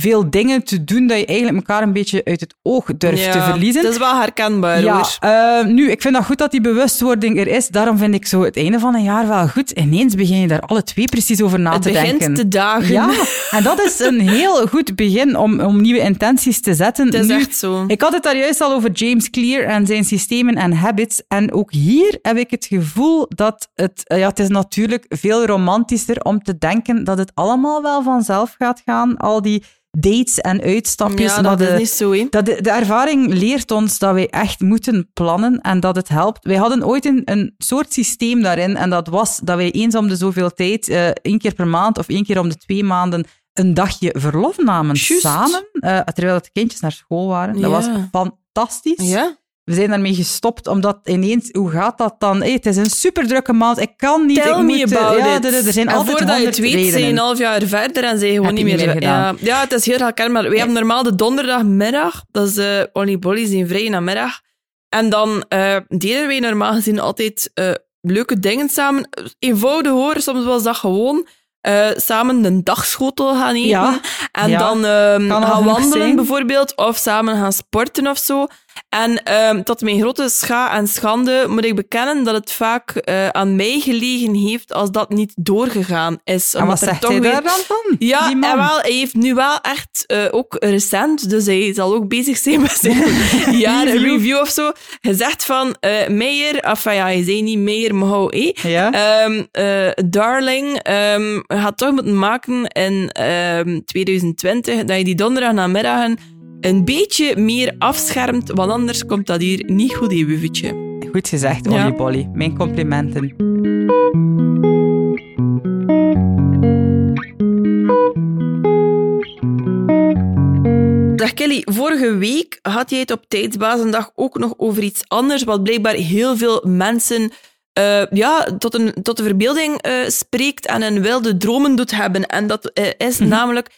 veel dingen te doen dat je eigenlijk elkaar een beetje uit het oog durft ja, te verliezen. Dat is wel herkenbaar ja, hoor. Uh, nu, ik vind dat goed dat die bewustwording er is. Daarom vind ik zo het einde van een jaar wel goed. Ineens begin je daar alle twee precies over na het te denken. Het begint te dagen. Ja, en dat is een heel goed begin om, om nieuwe intenties te zetten. Het is nu, echt zo. Ik had het daar juist al over James Clear en zijn systemen en habits. En ook hier heb ik het gevoel dat het... Ja, het is natuurlijk veel romantischer om te denken dat het allemaal wel vanzelf gaat gaan. Al die dates en uitstapjes. Ja, dat de, is niet zo, hè? Dat de, de, ervaring leert ons dat wij echt moeten plannen en dat het helpt. Wij hadden ooit een, een soort systeem daarin en dat was dat wij eens om de zoveel tijd, uh, één keer per maand of één keer om de twee maanden, een dagje verlof namen Just. samen, uh, terwijl de kindjes naar school waren. Ja. Dat was fantastisch. Ja? We zijn daarmee gestopt, omdat ineens, hoe gaat dat dan? Hey, het is een superdrukke maand, ik kan niet. Tell ik me moet, about ja, it. Er, er zijn en altijd voordat je het weet, redenen. zijn een half jaar verder en zijn gewoon niet meer... ja. gedaan. ja, het is heel herkenbaar. We hebben normaal de donderdagmiddag, dat is uh, Olly Bolly, zijn vrije namiddag. En dan uh, deden wij normaal gezien altijd uh, leuke dingen samen. Eenvoudig hoor, soms was dat gewoon... Uh, samen een dagschotel gaan eten. Ja. En Ja. dan um, gaan wandelen zijn. bijvoorbeeld. Of samen gaan sporten of zo. En um, tot mijn grote scha en schande moet ik bekennen dat het vaak uh, aan mij gelegen heeft als dat niet doorgegaan is. En wat zegt toch hij weer- daar dan van? Ja, en wel, hij heeft nu wel echt uh, ook recent, dus hij zal ook bezig zijn met zijn jaar Review. review of zo, gezegd van uh, Meijer, enfin ja, hij zei niet Meijer, maar hou, eh. Ja? Ehm, eh, darling, ehm, je gaat toch moeten maken in ehm, 2020 dat je die donderdag namiddagen een beetje meer afschermt, want anders komt dat hier niet goed in wuffetje. Goed gezegd, Ja. Olly Bolly. Mijn complimenten. Dag Kelly, vorige week had jij het op Tijdsbazendag ook nog over iets anders, wat blijkbaar heel veel mensen eh, ja, tot, een, tot de verbeelding eh, spreekt en een wilde dromen doet hebben. En dat eh, is namelijk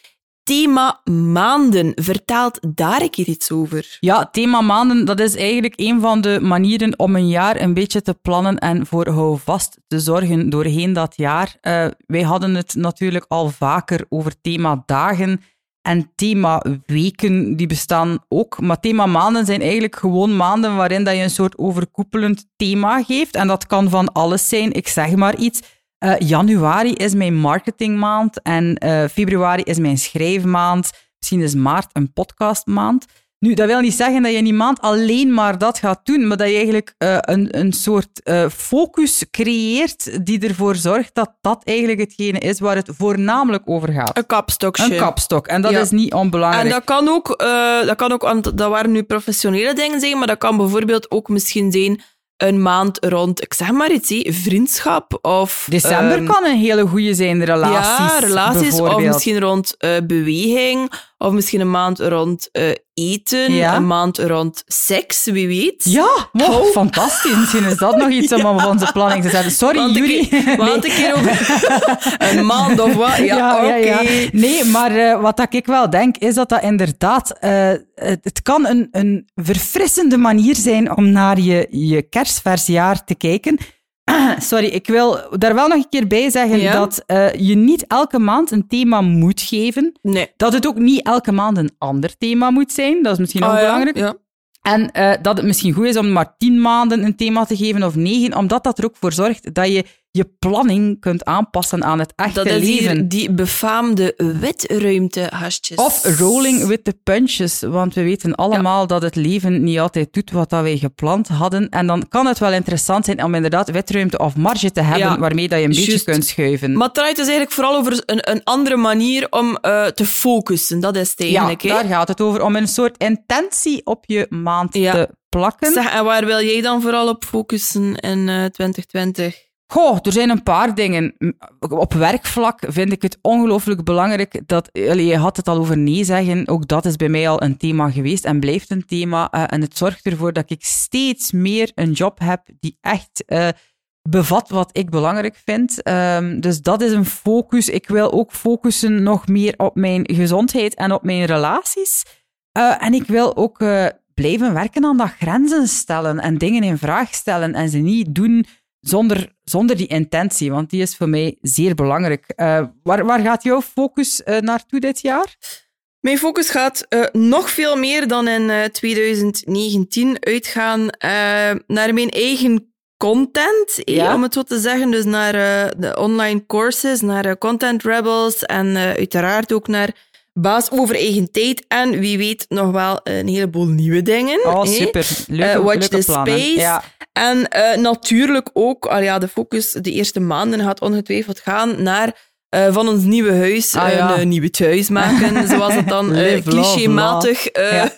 thema maanden. Vertaalt daar een keer iets over? Ja, thema maanden, dat is eigenlijk een van de manieren om een jaar een beetje te plannen en voor houvast te zorgen doorheen dat jaar. Eh, wij hadden het natuurlijk al vaker over thema dagen. En themaweken, die bestaan ook. Maar themamaanden zijn eigenlijk gewoon maanden waarin dat je een soort overkoepelend thema geeft. En dat kan van alles zijn. Ik zeg maar iets. Uh, januari is mijn marketingmaand en uh, februari is mijn schrijfmaand. Misschien is maart een podcastmaand. Nu, dat wil niet zeggen dat je in die maand alleen maar dat gaat doen, maar dat je eigenlijk uh, een, een soort uh, focus creëert die ervoor zorgt dat dat eigenlijk hetgene is waar het voornamelijk over gaat. Een kapstokje. Een kapstok. En dat ja. is niet onbelangrijk. En dat kan ook, uh, dat kan ook, want dat waren nu professionele dingen zijn, maar dat kan bijvoorbeeld ook misschien zijn een maand rond, ik zeg maar iets, vriendschap of... December um, kan een hele goede zijn, relaties. Ja, relaties. Of misschien rond uh, beweging. Of misschien een maand rond uh, eten. Ja. Een maand rond seks, wie weet. Ja, wow, oh. fantastisch. Misschien is dat nog iets om op onze planning te zetten. Sorry, want. Want een keer over een maand of wat. Ja, ja oké. Okay. Nee, maar uh, wat ik wel denk, is dat dat inderdaad... het kan een, een verfrissende manier zijn om naar je, je kerstversjaar te kijken. Sorry, ik wil daar wel nog een keer bij zeggen ja? dat uh, je niet elke maand een thema moet geven. Nee. Dat het ook niet elke maand een ander thema moet zijn. Dat is misschien ook oh, belangrijk. Ja? En uh, dat het misschien goed is om maar tien maanden een thema te geven of negen, omdat dat er ook voor zorgt dat je je planning kunt aanpassen aan het echte dat is leven. Hier die befaamde witruimte-hasjes. Of rolling with the punches, want we weten allemaal ja. dat het leven niet altijd doet wat dat wij gepland hadden. En dan kan het wel interessant zijn om inderdaad witruimte of marge te hebben ja, waarmee dat je een just. beetje kunt schuiven. Maar het draait dus eigenlijk vooral over een, een andere manier om uh, te focussen. Dat is het eigenlijk. Ja, daar gaat het over. Om een soort intentie op je maand ja. te plakken. Zeg, en waar wil jij dan vooral op focussen in uh, 2020? Goh, er zijn een paar dingen. Op werkvlak vind ik het ongelooflijk belangrijk dat... Je had het al over nee zeggen. Ook dat is bij mij al een thema geweest en blijft een thema. Uh, en het zorgt ervoor dat ik steeds meer een job heb die echt uh, bevat wat ik belangrijk vind. Um, dus dat is een focus. Ik wil ook focussen nog meer op mijn gezondheid en op mijn relaties. Uh, en ik wil ook blijven werken aan dat grenzen stellen en dingen in vraag stellen en ze niet doen zonder, zonder die intentie, want die is voor mij zeer belangrijk. Uh, waar, waar gaat jouw focus uh, naartoe dit jaar? Mijn focus gaat uh, nog veel meer dan in 2019 uitgaan naar mijn eigen content, ja? om het zo te zeggen. Dus naar de online courses, naar Content Rebels en uiteraard ook naar baas over eigen tijd en wie weet nog wel een heleboel nieuwe dingen. Oh, super. Leuke, uh, Watch leuke the plannen. Space. Ja. En uh, natuurlijk ook, al ja, de focus de eerste maanden gaat ongetwijfeld gaan naar uh, van ons nieuwe huis Ah, ja. een uh, nieuwe thuis maken, zoals het dan love, clichématig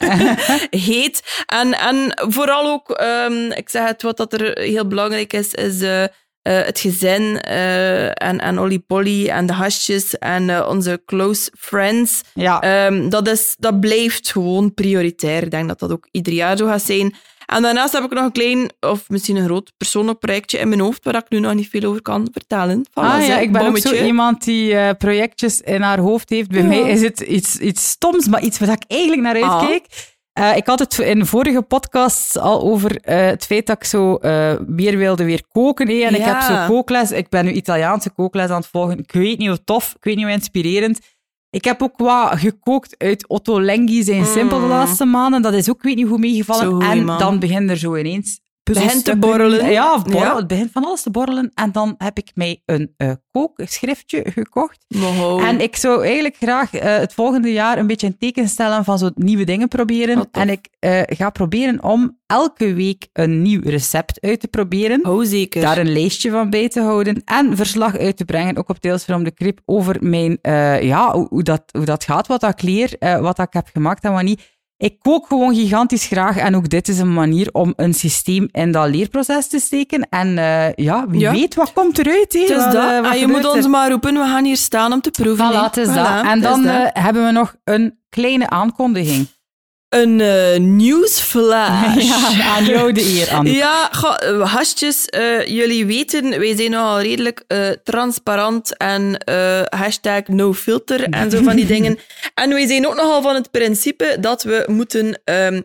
heet. En, en vooral ook, um, ik zeg het, wat dat er heel belangrijk is, is uh, het gezin uh, en, en Olly Polly en de hasjes en uh, onze close friends. Ja. Um, dat, is, dat blijft gewoon prioritair. Ik denk dat dat ook ieder jaar zo gaat zijn. En daarnaast heb ik nog een klein, of misschien een groot persoonlijk projectje in mijn hoofd, waar ik nu nog niet veel over kan vertellen. Voilà, ah ja, ik ben bommetje. ook zo iemand die uh, projectjes in haar hoofd heeft. Bij Ja. mij is het iets, iets stoms, maar iets waar ik eigenlijk naar Ah. uitkeek. Uh, ik had het in vorige podcasts al over uh, het feit dat ik zo uh, meer wilde weer koken. Hé. En ik heb zo kookles. Ik ben nu Italiaanse kookles aan het volgen. Ik weet niet hoe tof, ik weet niet hoe inspirerend. Ik heb ook wat gekookt uit Otto Lengi zijn Mm. simpel de laatste maanden. Dat is ook weet niet hoe meegevallen. Zo en man. dan begint er zo ineens Begint te borrelen. Ja, borrelen. Ja. het begint van alles te borrelen. En dan heb ik mij een uh, kookschriftje gekocht. Wow. En ik zou eigenlijk graag uh, het volgende jaar een beetje een teken stellen van zo nieuwe dingen proberen. Tof. En ik uh, ga proberen om elke week een nieuw recept uit te proberen. Oh, zeker. Daar een lijstje van bij te houden en verslag uit te brengen, ook op Tales from the Crypt, over mijn, ja, hoe, dat, hoe dat gaat, wat dat ik leer, wat dat ik heb gemaakt en wat niet. Ik kook gewoon gigantisch graag en ook dit is een manier om een systeem in dat leerproces te steken. En uh, ja, wie Ja. weet, wat komt eruit? Wat, dat. eh, Ah, je moet er? ons maar roepen, we gaan hier staan om te proeven. Voilà, het is Voilà, dat. En is dan dat. uh, hebben we nog een kleine aankondiging. Een uh, nieuwsflash. Ja, aan jou de eer, Anne. Ja, goh, uh, hasjes, uh, jullie weten, wij zijn nogal redelijk uh, transparant en hashtag no filter en zo van die dingen. En wij zijn ook nogal van het principe dat we moeten um,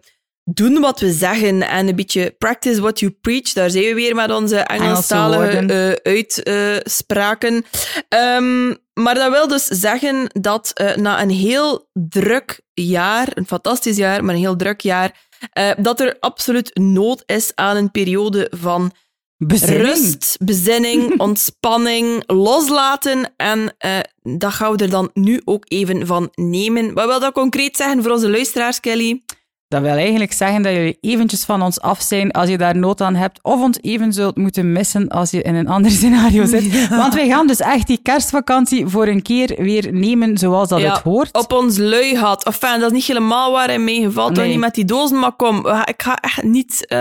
doen wat we zeggen en een beetje practice what you preach. Daar zijn we weer met onze Engelstalige uh, uitspraken. Um, maar dat wil dus zeggen dat uh, na een heel druk jaar, een fantastisch jaar, maar een heel druk jaar, uh, dat er absoluut nood is aan een periode van bezinning. rust, bezinning, ontspanning, loslaten. En dat gaan we er dan nu ook even van nemen. Wat wil dat concreet zeggen voor onze luisteraars, Kelly? Dat wil eigenlijk zeggen dat jullie eventjes van ons af zijn als je daar nood aan hebt, of ons even zult moeten missen als je in een ander scenario zit. Want wij gaan dus echt die kerstvakantie voor een keer weer nemen zoals dat ja, het hoort. Op ons lui had. Enfin, dat is niet helemaal waar hij meegevallen. Nee. niet met die dozen, maar kom, ik ga echt niet, uh,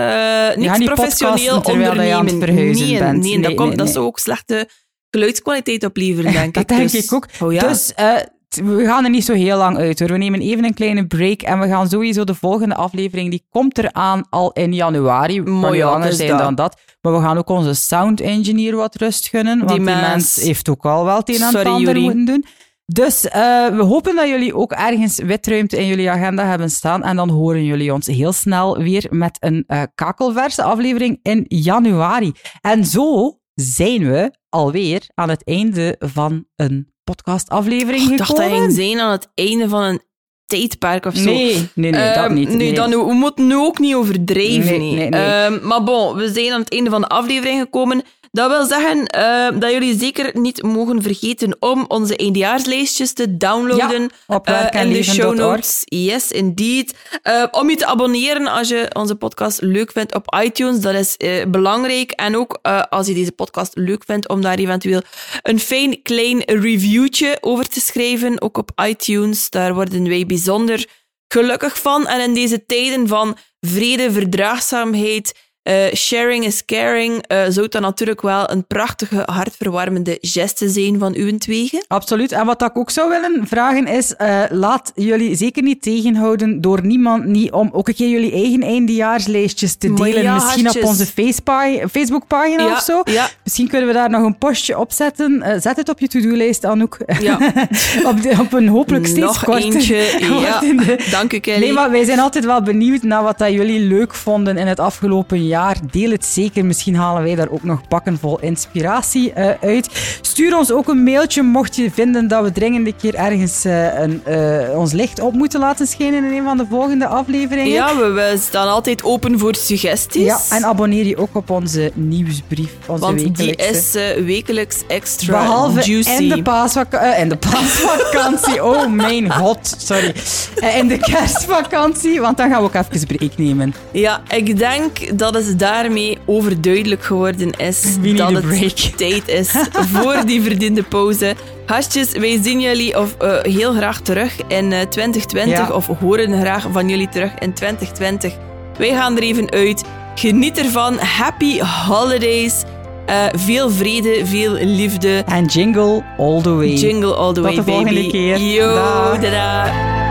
niks niet professioneel ondernemen. Nee, bent. nee, nee, dat, komt, nee, dat ook slechte geluidskwaliteit opleveren, denk dat ik. denk dus, ik ook. Oh, ja. Dus uh, we gaan er niet zo heel lang uit hoor. We nemen even een kleine break en we gaan sowieso de volgende aflevering, die komt eraan al in januari. Mooi, langer dus zijn dat. dan dat. Maar we gaan ook onze sound engineer wat rust gunnen, want die, mens. mens heeft ook al wel het een en het ander moeten doen. Dus uh, we hopen dat jullie ook ergens witruimte in jullie agenda hebben staan. En dan horen jullie ons heel snel weer met een uh, kakelverse aflevering in januari. En zo zijn we alweer aan het einde van een podcastaflevering Oh, ik dacht dat gekomen. ging zijn aan het einde van een tijdperk of zo. Nee, nee, nee, dat Ehm, niet. Nee. dan, we moeten nu ook niet overdrijven. Nee, nee. nee, nee. Ehm, maar bon, we zijn aan het einde van de aflevering gekomen. Dat wil zeggen uh, dat jullie zeker niet mogen vergeten om onze eindejaarslijstjes te downloaden ja, op uh, in de show notes. Yes, indeed. Uh, om je te abonneren als je onze podcast leuk vindt op iTunes, dat is uh, belangrijk. En ook uh, als je deze podcast leuk vindt, om daar eventueel een fijn klein reviewtje over te schrijven, ook op iTunes. Daar worden wij bijzonder gelukkig van. En in deze tijden van vrede, verdraagzaamheid, uh, sharing is caring, uh, zou dat natuurlijk wel een prachtige, hartverwarmende geste zijn van uw tweeën. Absoluut. En wat ik ook zou willen vragen is, uh, laat jullie zeker niet tegenhouden door niemand niet om ook een keer jullie eigen eindejaarslijstjes te delen. ja, Misschien hartjes. op onze Facebookpagina Ja, of zo. ja. Misschien kunnen we daar nog een postje op zetten. Zet het op je to-do-lijst, Anouk. Op, de, op een hopelijk steeds Nog korter. eentje, Dank u, Kelly. Nee, maar wij zijn altijd wel benieuwd naar wat dat jullie leuk vonden in het afgelopen jaar. Deel het zeker. Misschien halen wij daar ook nog bakken vol inspiratie uh, uit. Stuur ons ook een mailtje mocht je vinden dat we dringend een keer ergens uh, een, uh, ons licht op moeten laten schijnen in een van de volgende afleveringen. Ja, we, we staan altijd open voor suggesties. Ja, en abonneer je ook op onze nieuwsbrief. Onze Want die is wekelijks extra Behalve juicy. in de, in de paasvakantie. oh mijn god, sorry. In de kerstvakantie, want dan gaan we ook even break nemen. Ja, ik denk dat het daarmee overduidelijk geworden is dat het break. tijd is voor die verdiende pauze. Gastjes, wij zien jullie of, uh, heel graag terug in uh, 2020 Ja. of horen graag van jullie terug in 2020. Wij gaan er even uit. Geniet ervan. Happy holidays. Uh, veel vrede, veel liefde. En jingle all the way. Jingle all the Tot way, de volgende baby. keer. Yo.